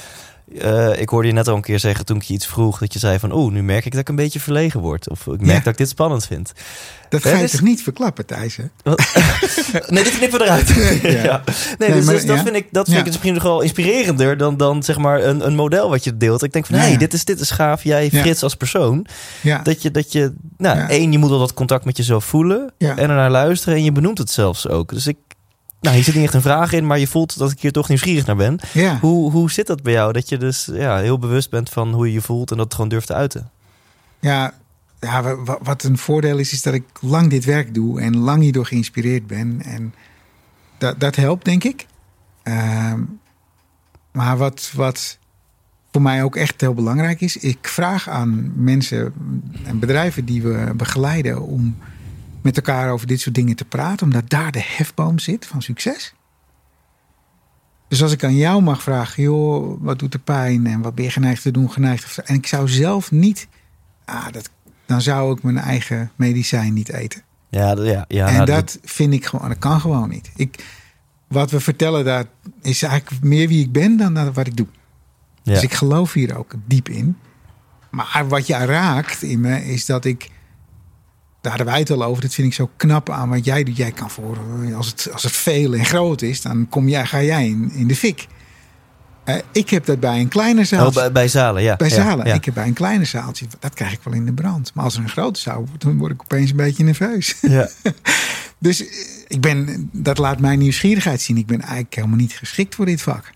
eh, ik hoorde je net al een keer zeggen toen ik je iets vroeg, dat je zei van, oeh, nu merk ik dat ik een beetje verlegen word. Of ik merk Ja. dat ik dit spannend vind. Dat ga je dus- toch niet verklappen, Thijs? hè? Nee, dit knippen we eruit. Ja. ja. Nee, Nee, dus, maar- dus dat vind ik, dat vind ik misschien nog wel inspirerender dan, dan zeg maar een, een model wat je deelt. Ik denk van, hé, ja. dit, is, dit is gaaf. Jij. Frits, als persoon. Dat je, dat je nou, één, je moet al dat contact met jezelf voelen. En ernaar luisteren. En je benoemt het zelfs ook. Dus ik, nou, hier zit niet echt een vraag in, maar je voelt dat ik hier toch nieuwsgierig naar ben. ja. Hoe, hoe zit dat bij jou? Dat je dus ja, heel bewust bent van hoe je je voelt en dat gewoon durft te uiten. Ja, ja, wa- wa- wat een voordeel is, is dat ik lang dit werk doe en lang hierdoor geïnspireerd ben. En dat, dat helpt, denk ik. Ehm, maar wat, wat voor mij ook echt heel belangrijk is, ik vraag aan mensen en bedrijven die we begeleiden om met elkaar over dit soort dingen te praten, omdat daar de hefboom zit van succes. Dus als ik aan jou mag vragen, joh, wat doet er pijn en wat ben je geneigd te doen, geneigd te... En ik zou zelf niet Ah, dat, dan zou ik mijn eigen medicijn niet eten. Ja, ja, ja en nou, dat vind ik gewoon, dat kan gewoon niet. Ik, wat we vertellen daar is eigenlijk meer wie ik ben dan wat ik doe. ja. Dus ik geloof hier ook diep in. Maar wat je raakt in me is dat ik. Daar hadden wij het al over. Dat vind ik zo knap aan wat jij doet. Jij kan voor. Als het, als het veel en groot is, dan kom jij, ga jij in, in de fik. Eh, ik heb dat bij een kleiner Oh, zaaltje. bij, bij zalen, ja. bij Ja, zalen. ja. Ik heb bij een kleiner zaaltje. Dat krijg ik wel in de brand. Maar als er een grote zaal wordt, dan word ik opeens een beetje nerveus. Ja. Dus eh, ik ben, dat laat mijn nieuwsgierigheid zien. Ik ben eigenlijk helemaal niet geschikt voor dit vak.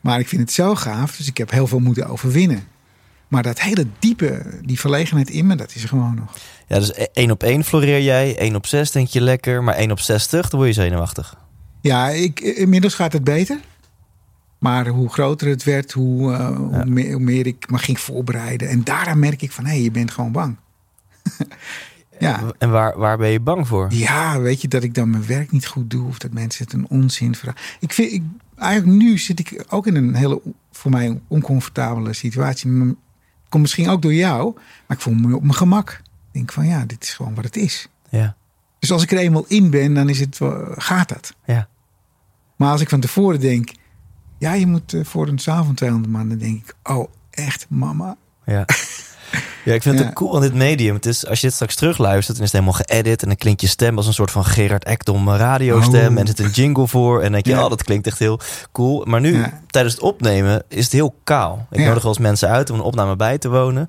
Maar ik vind het zo gaaf, dus ik heb heel veel moeten overwinnen. Maar dat hele diepe, die verlegenheid in me, dat is er gewoon nog. ja, dus 1 op 1 floreer jij, 1 op 6 denk je lekker, maar 1 op 60, dan word je zenuwachtig. Ja, ik, inmiddels gaat het beter. Maar hoe groter het werd, hoe, eh, hoe, meer, hoe meer ik me ging voorbereiden. En daaraan merk ik van, hé, je bent gewoon bang. ja. En waar, waar ben je bang voor? Ja, weet je, dat ik dan mijn werk niet goed doe of dat mensen het een onzin vragen. Ik vind, ik, eigenlijk nu zit ik ook in een hele, voor mij oncomfortabele situatie. M- Komt misschien ook door jou, maar ik voel me op mijn gemak. Ik denk van ja, dit is gewoon wat het is. Ja, Dus als ik er eenmaal in ben, dan is het, wel- gaat dat. ja. Maar als ik van tevoren denk, ja, je moet eh, voor een avond 200 man, dan denk ik, oh, echt, mama. Ja. Ja, ik vind het Ja. cool aan dit medium. Het is, als je dit straks terugluistert, dan is het helemaal geëdit. En dan klinkt je stem als een soort van Gerard Ekdom radiostem. Oh. En er zit een jingle voor. En dan denk je, Ja. oh, dat klinkt echt heel cool. Maar nu, Ja. tijdens het opnemen, is het heel kaal. Ik nodig wel eens mensen uit om een opname bij te wonen.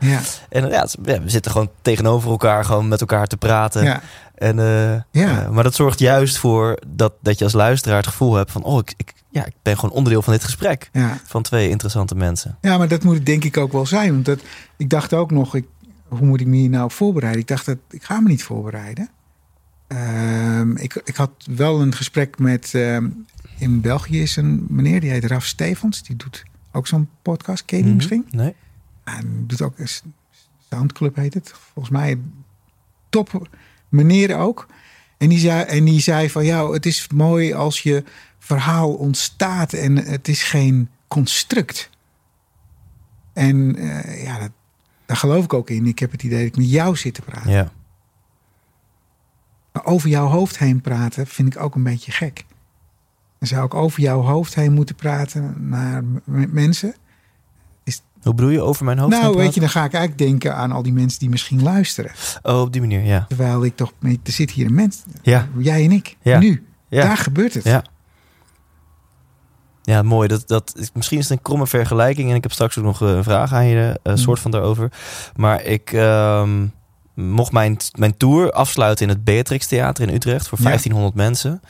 En ja, we zitten gewoon tegenover elkaar, gewoon met elkaar te praten. En, eh, Ja. eh, maar dat zorgt juist voor dat, dat je als luisteraar het gevoel hebt van... oh, ik, ik, ja, ik ben gewoon onderdeel van dit gesprek. ja. Van twee interessante mensen. Ja, maar dat moet het denk ik ook wel zijn. Want dat, ik dacht ook nog, ik, hoe moet ik me hier nou op voorbereiden? Ik dacht, dat, ik ga me niet voorbereiden. Ehm, ik, ik had wel een gesprek met... ehm, in België is een meneer, die heet Raf Stevens. Die doet ook zo'n podcast. Ken je die Mhm. misschien? Nee? En doet ook Soundclub heet het. Volgens mij top meneer ook. En die zei, en die zei van ja, het is mooi als je verhaal ontstaat en het is geen construct. En eh, ja, dat, daar geloof ik ook in. Ik heb het idee dat ik met jou zit te praten. Ja. Maar over jouw hoofd heen praten vind ik ook een beetje gek. Dan zou ik over jouw hoofd heen moeten praten naar mensen. Hoe bedoel je over mijn hoofd? nou, weet je, dan ga ik eigenlijk denken aan al die mensen die misschien luisteren. Oh, op die manier, ja. Terwijl ik toch, er zit hier een mens, Ja, jij en ik, Ja. nu. ja. Daar gebeurt het. Ja. Ja, mooi. Dat, dat, is- misschien is het een kromme vergelijking. En ik heb straks ook nog eh, een vraag aan je, een Mm. soort van daarover. Maar ik ehm, mocht mijn, mijn tour afsluiten in het Beatrix Theater in Utrecht voor Ja. 1500 mensen.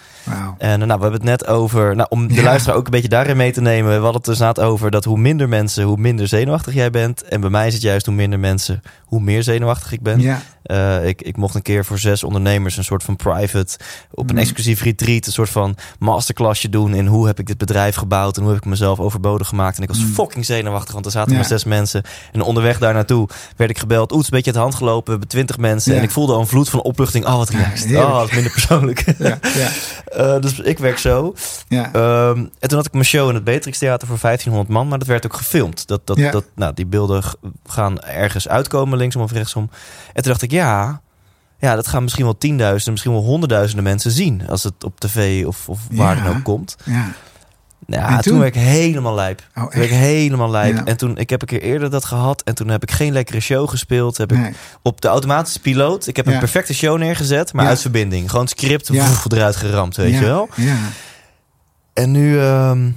En eh, nou, we hebben het net over, nou, om de Ja. luisteraar ook een beetje daarin mee te nemen. We hadden het dus over dat hoe minder mensen, hoe minder zenuwachtig jij bent. En bij mij is het juist hoe minder mensen, hoe meer zenuwachtig ik ben. Ja, Eh, ik, ik mocht een keer voor zes ondernemers een soort van private, op een Mm. exclusief retreat, een soort van masterclassje doen in hoe heb ik dit bedrijf gebouwd en hoe heb ik mezelf overbodig gemaakt. En ik was Mm. fucking zenuwachtig, want er zaten maar zes mensen. En onderweg daar naartoe werd ik gebeld. Is een beetje het hand gelopen, we hebben twintig mensen. Ja. En ik voelde al een vloed van opluchting. Oh, wat relaxed. heerlijk. oh, wat minder persoonlijk. ja, ja, Eh, dus ik werk zo. ja. Ehm, en toen had ik mijn show in het Beatrix Theater voor 1500 man, maar dat werd ook gefilmd. Dat, dat, Ja. dat, nou, die beelden gaan ergens uitkomen, linksom of rechtsom. En toen dacht ik, ja, ja dat gaan misschien wel tienduizenden, misschien wel honderdduizenden mensen zien als het op tv of, of waar Ja. dan ook komt. ja. Nou, En toen? toen? werd ik helemaal lijp. Oh, Toen werd ik helemaal lijp. Ja. En toen, ik heb een keer eerder dat gehad. En toen heb ik geen lekkere show gespeeld. Heb ik op de automatische piloot. Ik heb Ja. een perfecte show neergezet, maar Ja. uit verbinding. Gewoon het script Ja. eruit geramd, weet ja, je wel. Ja. En nu, ehm,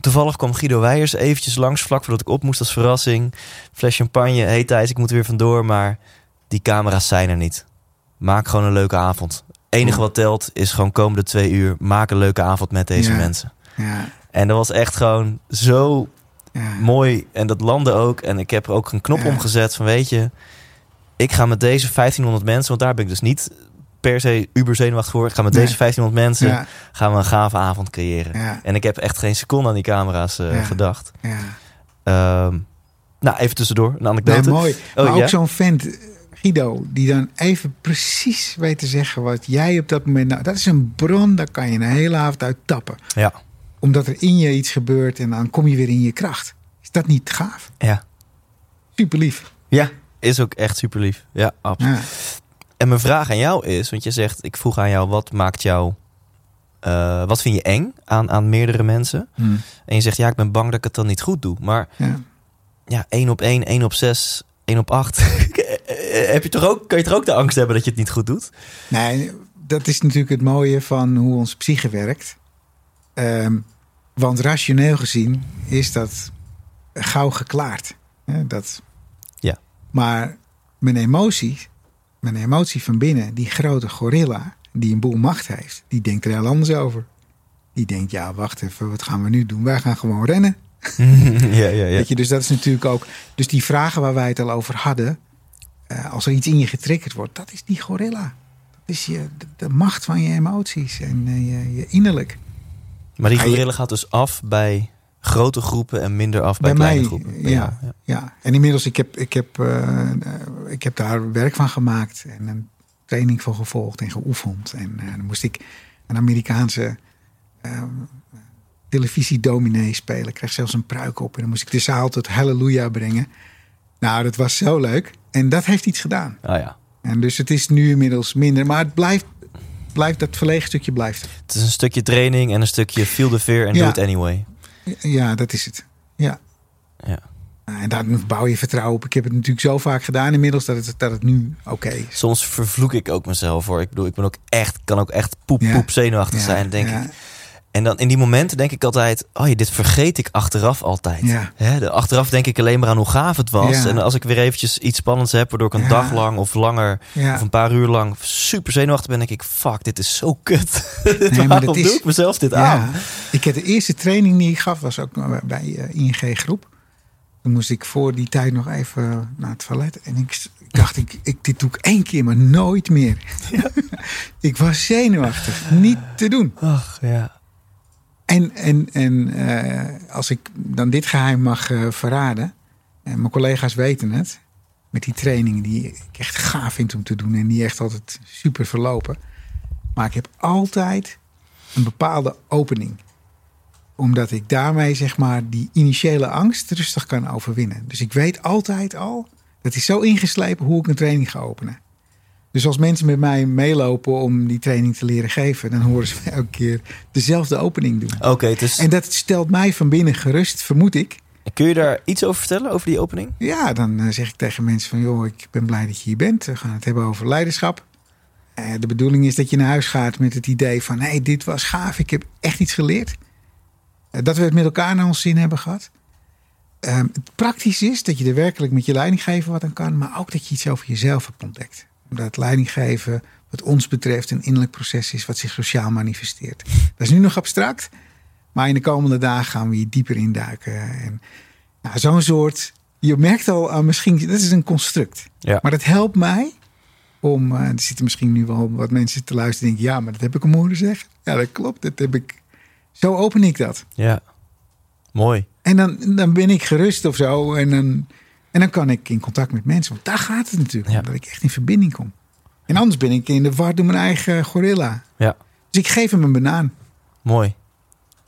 toevallig kwam Guido Weijers eventjes langs, vlak voordat ik op moest als verrassing. Fles champagne, hey Thijs, ik moet er weer vandoor, maar die camera's zijn er niet. Maak gewoon een leuke avond. enige Ja. wat telt is gewoon komende twee uur, maak een leuke avond met deze Ja. mensen. Ja. En dat was echt gewoon zo Ja. mooi. En dat landde ook. En ik heb er ook een knop Ja. omgezet van, weet je, ik ga met deze 1500 mensen, want daar ben ik dus niet per se uber zenuwachtig voor. Ik ga met Nee. deze 1500 mensen Ja. gaan we een gave avond creëren. En ik heb echt geen seconde aan die camera's Ja. gedacht. Ja. Ehm, nou, even tussendoor, een Nee, anekdote. mooi. Oh, maar ook zo'n vent, eh, Guido, die dan even precies weet te zeggen wat jij op dat moment... Nou, dat is een bron, daar kan je een hele avond uit tappen. Ja, Omdat er in je iets gebeurt en dan kom je weer in je kracht. Is dat niet gaaf? ja. Super lief. Ja, is ook echt super lief. Ja, absoluut. Ja. En mijn vraag aan jou is, want je zegt, ik vroeg aan jou, wat maakt jou, eh, wat vind je eng aan, aan meerdere mensen? Hm. En je zegt, ja, ik ben bang dat ik het dan niet goed doe. Maar Ja. ja, 1 op 1, 1 op 6, 1 op 8. Heb je toch ook, kan je toch ook de angst hebben dat je het niet goed doet? Nee, dat is natuurlijk het mooie van hoe onze psyche werkt. Ehm, want rationeel gezien is dat gauw geklaard. Hè, dat... Ja. Maar mijn emotie, mijn emotie van binnen, die grote gorilla die een boel macht heeft, die denkt er heel anders over. Die denkt, ja, wacht even, wat gaan we nu doen? Wij gaan gewoon rennen. ja, ja, ja. Weet je, dus dat is natuurlijk ook. Dus die vragen waar wij het al over hadden. eh, als er iets in je getriggerd wordt, dat is die gorilla. Dat is je, de, de macht van je emoties en eh, je, je innerlijk. Maar die gorilla gaat dus af bij grote groepen en minder af bij, Bij kleine mij, groepen. ja. ja. Ja, en inmiddels, ik heb, ik, heb, eh, ik heb daar werk van gemaakt en een training voor gevolgd en geoefend. En eh, dan moest ik een Amerikaanse eh, televisiedominee spelen. Ik kreeg zelfs een pruik op en dan moest ik de zaal tot halleluja brengen. Nou, dat was zo leuk. En dat heeft iets gedaan. Ah, ja. En dus het is nu inmiddels minder, maar het blijft, blijft dat verlegen stukje blijft. Het is een stukje training en een stukje feel the fear and Ja. do it anyway. Ja, dat is het. Ja. Ja. En daar bouw je vertrouwen op. Ik heb het natuurlijk zo vaak gedaan inmiddels dat het, dat het nu oké is. Soms vervloek ik ook mezelf hoor. Ik bedoel, ik ben ook echt, kan ook echt poep, poep zenuwachtig Ja, zijn, denk ik. En dan in die momenten denk ik altijd, oh ja, dit vergeet ik achteraf altijd. Ja. Hè, de, achteraf denk ik alleen maar aan hoe gaaf het was. Ja. En als ik weer eventjes iets spannends heb, waardoor ik een Ja. dag lang of langer of een paar uur lang super zenuwachtig ben, denk ik, fuck, dit is zo kut. maar Waarom dat is- doe ik mezelf dit aan? ik heb de eerste training die ik gaf, was ook bij eh, ING Groep. Toen moest ik voor die tijd nog even naar het toilet. En ik dacht, ik, ik, dit doe ik één keer, maar nooit meer. ik was zenuwachtig. Niet te doen. Ach, ja. En, en, en eh, als ik dan dit geheim mag eh, verraden. En mijn collega's weten het. Met die trainingen die ik echt gaaf vind om te doen. En die echt altijd super verlopen. Maar ik heb altijd een bepaalde opening. Omdat ik daarmee zeg maar die initiële angst rustig kan overwinnen. Dus ik weet altijd al. Dat is zo ingeslepen hoe ik een training ga openen. Dus als mensen met mij meelopen om die training te leren geven, dan horen ze elke keer dezelfde opening doen. Oké, dus En dat stelt mij van binnen gerust, vermoed ik. kun je daar iets over vertellen, over die opening? Ja, dan eh, zeg ik tegen mensen van, joh, ik ben blij dat je hier bent. We gaan het hebben over leiderschap. Eh, de bedoeling is dat je naar huis gaat met het idee van, hé, hey, dit was gaaf, ik heb echt iets geleerd. Eh, dat we het met elkaar naar ons zin hebben gehad. Ehm, het praktisch is dat je er werkelijk met je leidinggever wat aan kan, maar ook dat je iets over jezelf hebt ontdekt. Omdat leidinggeven, wat ons betreft, een innerlijk proces is wat zich sociaal manifesteert. Dat is nu nog abstract, maar in de komende dagen gaan we hier dieper induiken. En nou, zo'n soort, je merkt al aan misschien, dat is een construct. Ja. Maar dat helpt mij om, eh, er zitten misschien nu wel wat mensen te luisteren en denken, ja, maar dat heb ik hem horen zeggen. Ja, dat klopt, dat heb ik, zo open ik dat. Ja. Mooi. En dan, dan ben ik gerust of zo. En dan, en dan kan ik in contact met mensen. Want daar gaat het natuurlijk Ja. om. Dat ik echt in verbinding kom. En anders ben ik in de war door mijn eigen gorilla. Ja. Dus ik geef hem een banaan. Mooi.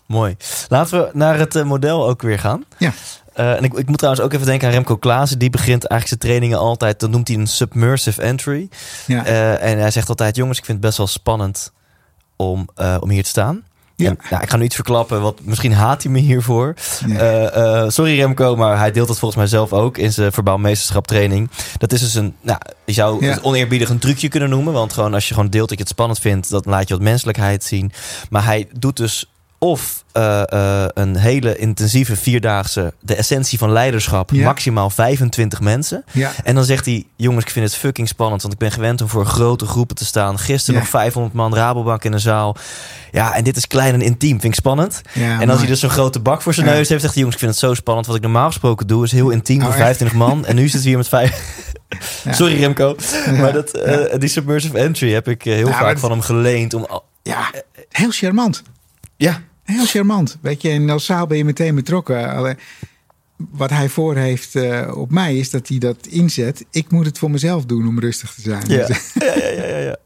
Mooi. Laten we naar het eh, model ook weer gaan. Ja. Eh, en ik, ik moet trouwens ook even denken aan Remco Klaassen. Die begint eigenlijk zijn trainingen altijd, dan noemt hij een submersive entry. Ja. Eh, en hij zegt altijd, jongens, ik vind het best wel spannend om, om hier te staan. Ja. En, nou, ik ga nu iets verklappen, wat misschien haat hij me hiervoor. Eh, eh, sorry Remco, maar hij deelt het volgens mij zelf ook in zijn verbaal meesterschap training. Dat is dus een, nou, je zou Ja. het oneerbiedig een trucje kunnen noemen. Want gewoon als je gewoon deelt dat je het spannend vindt, dan laat je wat menselijkheid zien. Maar hij doet dus of eh, eh, een hele intensieve vierdaagse, de essentie van leiderschap, Ja. maximaal 25 mensen. Ja. En dan zegt hij: Jongens, ik vind het fucking spannend. Want ik ben gewend om voor grote groepen te staan. Gisteren Ja. nog 500 man Rabobank in een zaal. Ja, en dit is klein en intiem. Vind ik spannend. En als maar- hij dus zo'n grote bak voor zijn neus heeft, zegt hij: Jongens, ik vind het zo spannend. Wat ik normaal gesproken doe, is heel intiem Oh, voor echt? 25 man. En nu zitten we hier met vijf. Sorry Remco. Maar dat, eh, die submersive entry heb ik heel vaak van hem geleend. Om, Ja, heel charmant. ja, Heel charmant. Weet je, in zaal ben je meteen betrokken. Alleen, wat hij voor heeft eh, op mij is dat hij dat inzet. Ik moet het voor mezelf doen om rustig te zijn. Ja. Dus, ja, ja, ja, ja.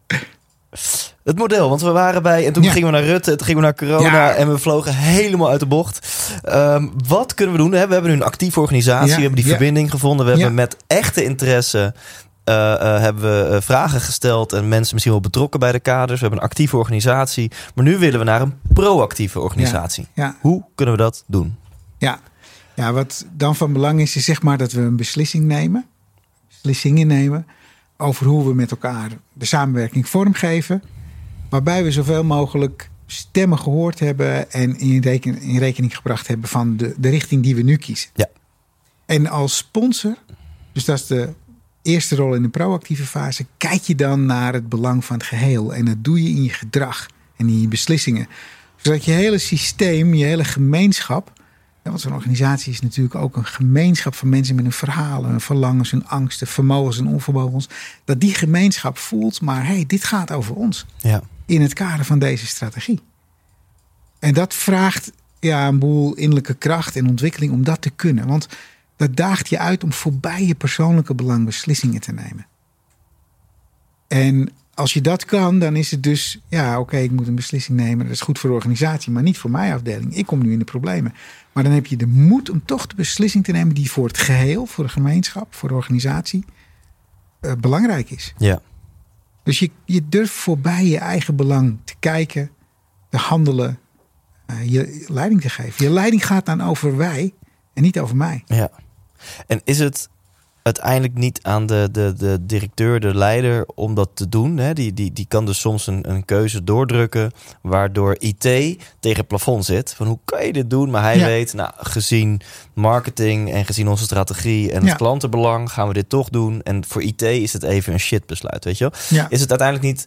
Het model, want we waren bij... En toen Ja. gingen we naar Rutte, toen gingen we naar corona... Ja. en we vlogen helemaal uit de bocht. Ehm, wat kunnen we doen? We hebben nu een actieve organisatie. We hebben die verbinding gevonden. We hebben met echte interesse... eh, hebben we eh, vragen gesteld en mensen misschien wel betrokken bij de kaders. We hebben een actieve organisatie. Maar nu willen we naar een proactieve organisatie. ja, Hoe kunnen we dat doen? ja. ja, wat dan van belang is, is zeg maar dat we een beslissing nemen. Beslissingen nemen over hoe we met elkaar de samenwerking vormgeven. Waarbij we zoveel mogelijk stemmen gehoord hebben en in, reken, in rekening gebracht hebben van de, de richting die we nu kiezen. Ja. En als sponsor, dus dat is de eerste rol in de proactieve fase, kijk je dan naar het belang van het geheel. En dat doe je in je gedrag en in je beslissingen. Zodat je hele systeem, je hele gemeenschap. Want zo'n organisatie is natuurlijk ook een gemeenschap van mensen met hun verhalen, hun verlangens, hun angsten, vermogens en onvermogens. Dat die gemeenschap voelt, maar hey, dit gaat over ons Ja. in het kader van deze strategie. En dat vraagt ja, een boel innerlijke kracht en ontwikkeling om dat te kunnen. Want dat daagt je uit om voorbij je persoonlijke belang beslissingen te nemen. En als je dat kan, dan is het dus, ja, oké, ik moet een beslissing nemen. Dat is goed voor de organisatie, maar niet voor mijn afdeling. Ik kom nu in de problemen. Maar dan heb je de moed om toch de beslissing te nemen die voor het geheel, voor de gemeenschap, voor de organisatie, eh, belangrijk is. Ja. Dus je, je durft voorbij je eigen belang te kijken, te handelen, eh, je leiding te geven. Je leiding gaat dan over wij en niet over mij. Ja. En is het uiteindelijk niet aan de, de, de directeur, de leider, om dat te doen? Hè? Die, die, die kan dus soms een, een keuze doordrukken, waardoor IT tegen het plafond zit. Van hoe kan je dit doen? Maar hij Ja. weet, nou, gezien marketing en gezien onze strategie en Ja. het klantenbelang, gaan we dit toch doen. En voor IT is het even een shit besluit, weet je wel? Ja. Is het uiteindelijk niet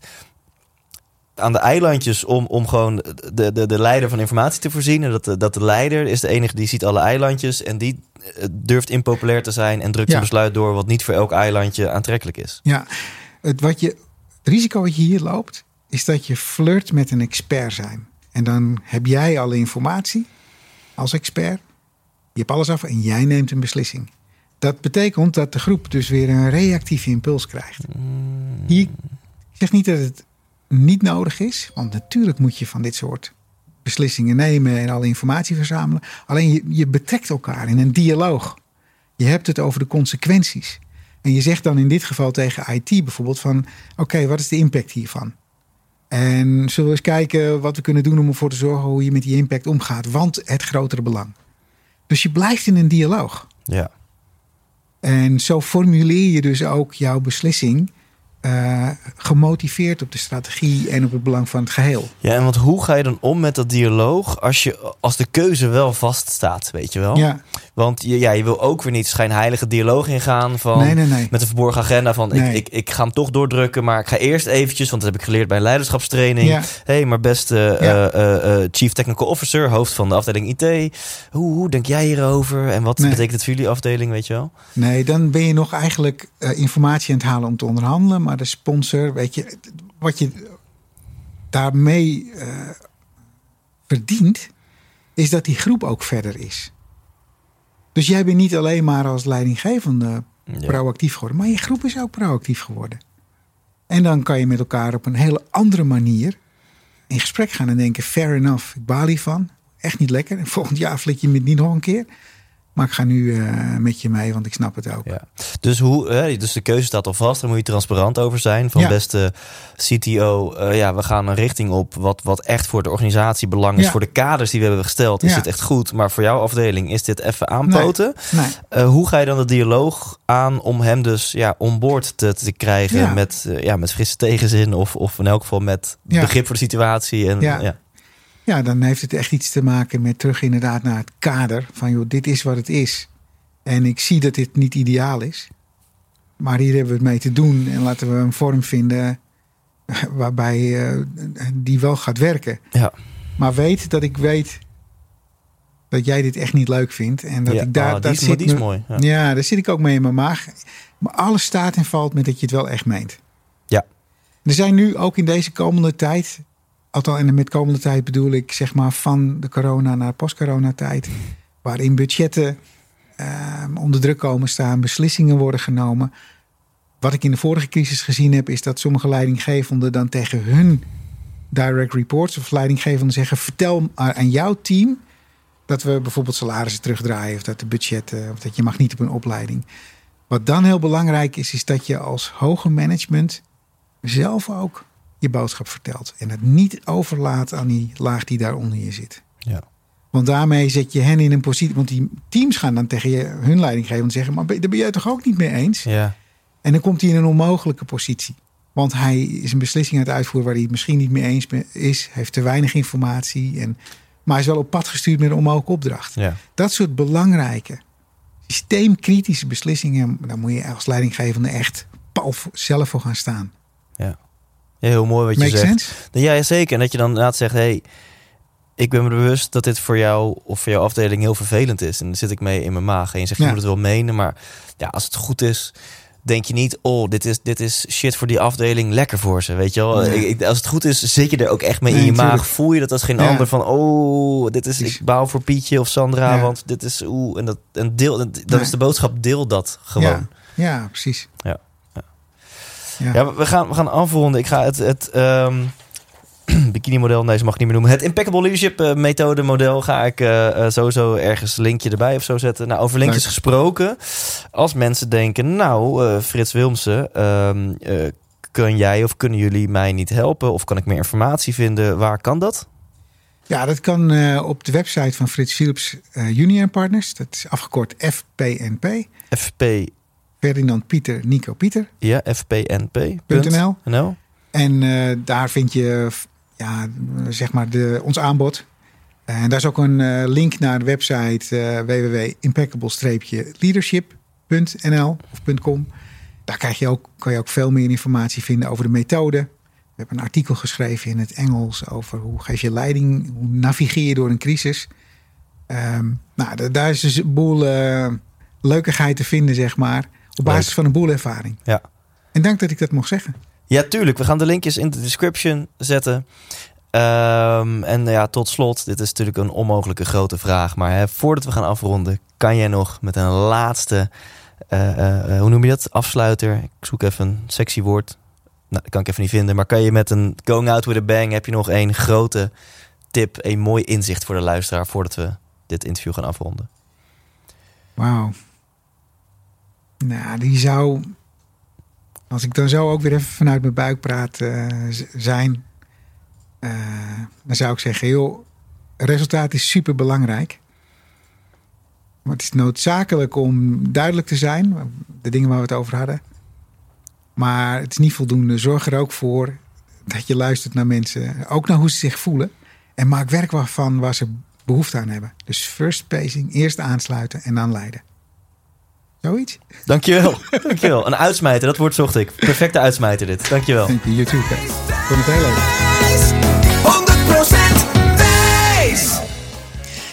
aan de eilandjes om, om gewoon de, de, de leider van informatie te voorzien. En dat de, dat de leider is de enige die ziet alle eilandjes. En die durft impopulair te zijn en drukt Ja. een besluit door wat niet voor elk eilandje aantrekkelijk is. Ja, het, wat je, het risico wat je hier loopt, is dat je flirt met een expert zijn. En dan heb jij alle informatie als expert. Je hebt alles af en jij neemt een beslissing. Dat betekent dat de groep dus weer een reactieve impuls krijgt. Hier, ik zeg niet dat het niet nodig is, want natuurlijk moet je van dit soort beslissingen nemen en alle informatie verzamelen. Alleen je, je betrekt elkaar in een dialoog. Je hebt het over de consequenties. En je zegt dan in dit geval tegen IT bijvoorbeeld van... oké, wat is de impact hiervan? En zullen we eens kijken wat we kunnen doen om ervoor te zorgen... hoe je met die impact omgaat, want het grotere belang. Dus je blijft in een dialoog. Ja. En zo formuleer je dus ook jouw beslissing... eh, gemotiveerd op de strategie en op het belang van het geheel. ja, en want hoe ga je dan om met dat dialoog als, je, als de keuze wel vaststaat, weet je wel? Ja, Want je, ja, je wil ook weer niet schijnheilige dialoog ingaan van... nee, nee, nee. Met een verborgen agenda van ik, ik, ik ga hem toch doordrukken, maar ik ga eerst eventjes, want dat heb ik geleerd bij een leiderschapstraining. Ja. hey, maar beste eh, eh, eh, Chief Technical Officer, hoofd van de afdeling IT. Hoe, hoe denk jij hierover? En wat betekent het voor jullie afdeling, weet je wel? Nee, dan ben je nog eigenlijk informatie aan het halen om te onderhandelen. Maar de sponsor, weet je, wat je daarmee verdient, is dat die groep ook verder is. Dus jij bent niet alleen maar als leidinggevende Ja. proactief geworden, maar je groep is ook proactief geworden. En dan kan je met elkaar op een hele andere manier in gesprek gaan en denken: fair enough, ik baal hiervan. Echt niet lekker. En volgend jaar flik je me niet nog een keer. Maar ik ga nu eh, met je mee, want ik snap het ook. Ja. Dus, hoe, hè, dus de keuze staat al vast. Daar moet je transparant over zijn. Van Ja. beste CTO, eh, ja, we gaan een richting op wat, wat echt voor de organisatie belang is. Ja. Voor de kaders die we hebben gesteld is dit echt goed. Maar voor jouw afdeling is dit even aanpoten. Nee. Eh, hoe ga je dan de dialoog aan om hem dus ja, onboord te, te krijgen met, ja, met frisse tegenzin of, of in elk geval met begrip voor de situatie? En, ja. Ja. Dan heeft het echt iets te maken met terug inderdaad naar het kader. Van joh, dit is wat het is. En ik zie dat dit niet ideaal is. Maar hier hebben we het mee te doen. En laten we een vorm vinden waarbij eh, die wel gaat werken. Ja. Maar weet dat ik weet dat jij dit echt niet leuk vindt. En dat Ja, ik daar, ah, daar is- zit die is me- mooi, ja. Ja. daar zit ik ook mee in mijn maag. Maar alles staat en valt met dat je het wel echt meent. Ja. Er zijn nu ook in deze komende tijd, althans en met komende tijd bedoel ik zeg maar van de corona naar post-corona-tijd, waarin budgetten ehm, onder druk komen staan, beslissingen worden genomen. Wat ik in de vorige crisis gezien heb, is dat sommige leidinggevenden dan tegen hun direct reports of leidinggevenden zeggen: vertel aan jouw team dat we bijvoorbeeld salarissen terugdraaien of dat de budgetten of dat je mag niet op een opleiding. Wat dan heel belangrijk is, is dat je als hoger management zelf ook je boodschap vertelt. En het niet overlaat aan die laag die daaronder je zit. Ja. Want daarmee zet je hen in een positie. Want die teams gaan dan tegen je, hun leidinggevende zeggen: Maar daar ben jij toch ook niet mee eens? Ja. En dan komt hij in een onmogelijke positie. Want hij is een beslissing aan het uitvoeren waar hij het misschien niet mee eens is. Heeft te weinig informatie. En, maar is wel op pad gestuurd met een onmogelijke opdracht. Ja. Dat soort belangrijke, systeemkritische beslissingen. Daar moet je als leidinggevende echt pal zelf voor gaan staan. Ja, heel mooi wat je Make zegt. sense? Ja, zeker. En dat je dan inderdaad zegt, hey, ik ben me bewust dat dit voor jou of voor jouw afdeling heel vervelend is. En dan zit ik mee in mijn maag. En je zegt, je moet het wel menen. Maar ja, als het goed is, denk je niet, oh, dit is, dit is shit voor die afdeling, lekker voor ze. Weet je wel? Nee. Ik- ik- als het goed is, zit je er ook echt mee Nee, in je maag. Voel je dat als geen Ja. ander van, oh, dit is, ik bouw voor Pietje of Sandra, Ja. want dit is, oeh, en dat, en deel, Nee. is de boodschap, deel dat gewoon. Ja, ja precies. Ja. Ja. We- gaan, we gaan afronden. Ik ga het, het ehm, bikini-model, nee, ze mag ik niet meer noemen. Het Impeccable Leadership eh, methode model ga ik eh, eh, sowieso ergens linkje erbij of zo zetten. Nou, over linkjes Leuk. gesproken. Als mensen denken, nou, Frits Wilmsen, eh, kun jij of kunnen jullie mij niet helpen? Of kan ik meer informatie vinden? Waar kan dat? Ja, dat kan op de website van Frits Philips eh Junior Partners. Dat is afgekort FPNP. FP, Ferdinand Pieter Nico Pieter. ja, fpnp. .nl. NL. En eh, daar vind je ja, zeg maar de, ons aanbod. En daar is ook een eh, link naar de website eh www.impeccable-leadership.nl of .com. Daar krijg je ook, kan je ook veel meer informatie vinden over de methode. We hebben een artikel geschreven in het Engels over hoe geef je leiding, hoe navigeer je door een crisis. Ehm, nou, da- daar is dus een boel leukigheid te vinden, zeg maar, op basis Leuk. van een boel ervaring. Ja. En dank dat ik dat mocht zeggen. Ja, tuurlijk. We gaan de linkjes in de description zetten. Ehm, en ja, tot slot, dit is natuurlijk een onmogelijke grote vraag. Maar hè, voordat we gaan afronden, kan jij nog met een laatste, eh, eh, hoe noem je dat? Afsluiter. Ik zoek even een sexy woord. Nou, dat kan ik even niet vinden. Maar kan je met een going out with a bang, heb je nog één grote tip, een mooi inzicht voor de luisteraar voordat we dit interview gaan afronden? Wauw. Nou, die zou. Als ik dan zo ook weer even vanuit mijn buik praat eh, zijn. eh, dan zou ik zeggen: joh, resultaat is super belangrijk. Maar het is noodzakelijk om duidelijk te zijn. De dingen waar we het over hadden. Maar het is niet voldoende. Zorg er ook voor dat je luistert naar mensen. Ook naar hoe ze zich voelen. En maak werk van waar ze behoefte aan hebben. Dus first pacing, eerst aansluiten en dan leiden. Zoiets? Dankjewel. Dankjewel. Een uitsmijter, dat woord zocht ik. Perfecte uitsmijter dit. Dankjewel. Dank je, YouTube. Vond het heel leuk. 100% wijs!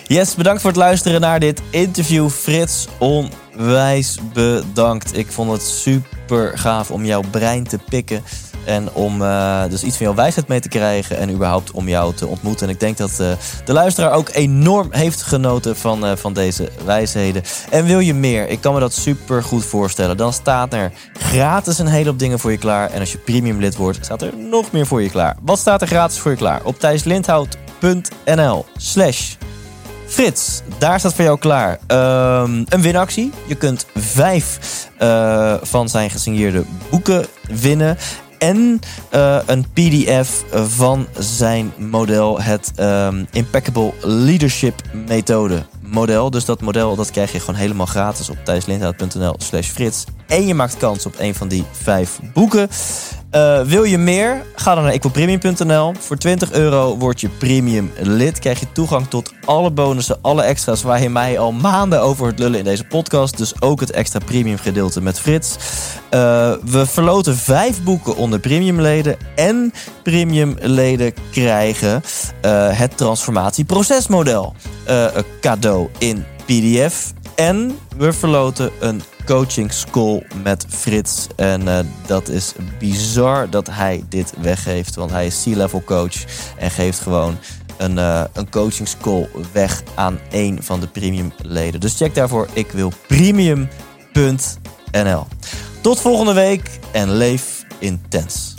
Yes, bedankt voor het luisteren naar dit interview. Frits, onwijs bedankt. Ik vond het super gaaf om jouw brein te pikken. En om eh, dus iets van jouw wijsheid mee te krijgen. En überhaupt om jou te ontmoeten. En ik denk dat eh, de luisteraar ook enorm heeft genoten van, eh, van deze wijsheden. En wil je meer? Ik kan me dat super goed voorstellen. Dan staat er gratis een hele dingen voor je klaar. En als je premium lid wordt, staat er nog meer voor je klaar. Wat staat er gratis voor je klaar? Op thijslindhout.nl slash Frits, daar staat voor jou klaar ehm, een winactie. Je kunt vijf van zijn gesigneerde boeken winnen. En uh, een PDF van zijn model, het um, Impeccable Leadership Methode model. Dus dat model dat krijg je gewoon helemaal gratis op thijslindhout.nl slash frits. En je maakt kans op een van die vijf boeken. Uh, wil je meer? Ga dan naar equalpremium.nl. Voor 20 euro word je premium lid. Krijg je toegang tot alle bonussen, alle extra's waar je mij al maanden over het lullen in deze podcast. Dus ook het extra premium gedeelte met Frits. Uh, we verloten vijf boeken onder premiumleden. En premiumleden krijgen uh, het transformatieprocesmodel cadeau in PDF. En we verloten een coaching school met Frits. En uh, dat is bizar dat hij dit weggeeft. Want hij is C-level coach en geeft gewoon een, uh, een coaching school weg aan één van de premium leden. Dus check daarvoor ik wil premium.nl. Tot volgende week en leef intens.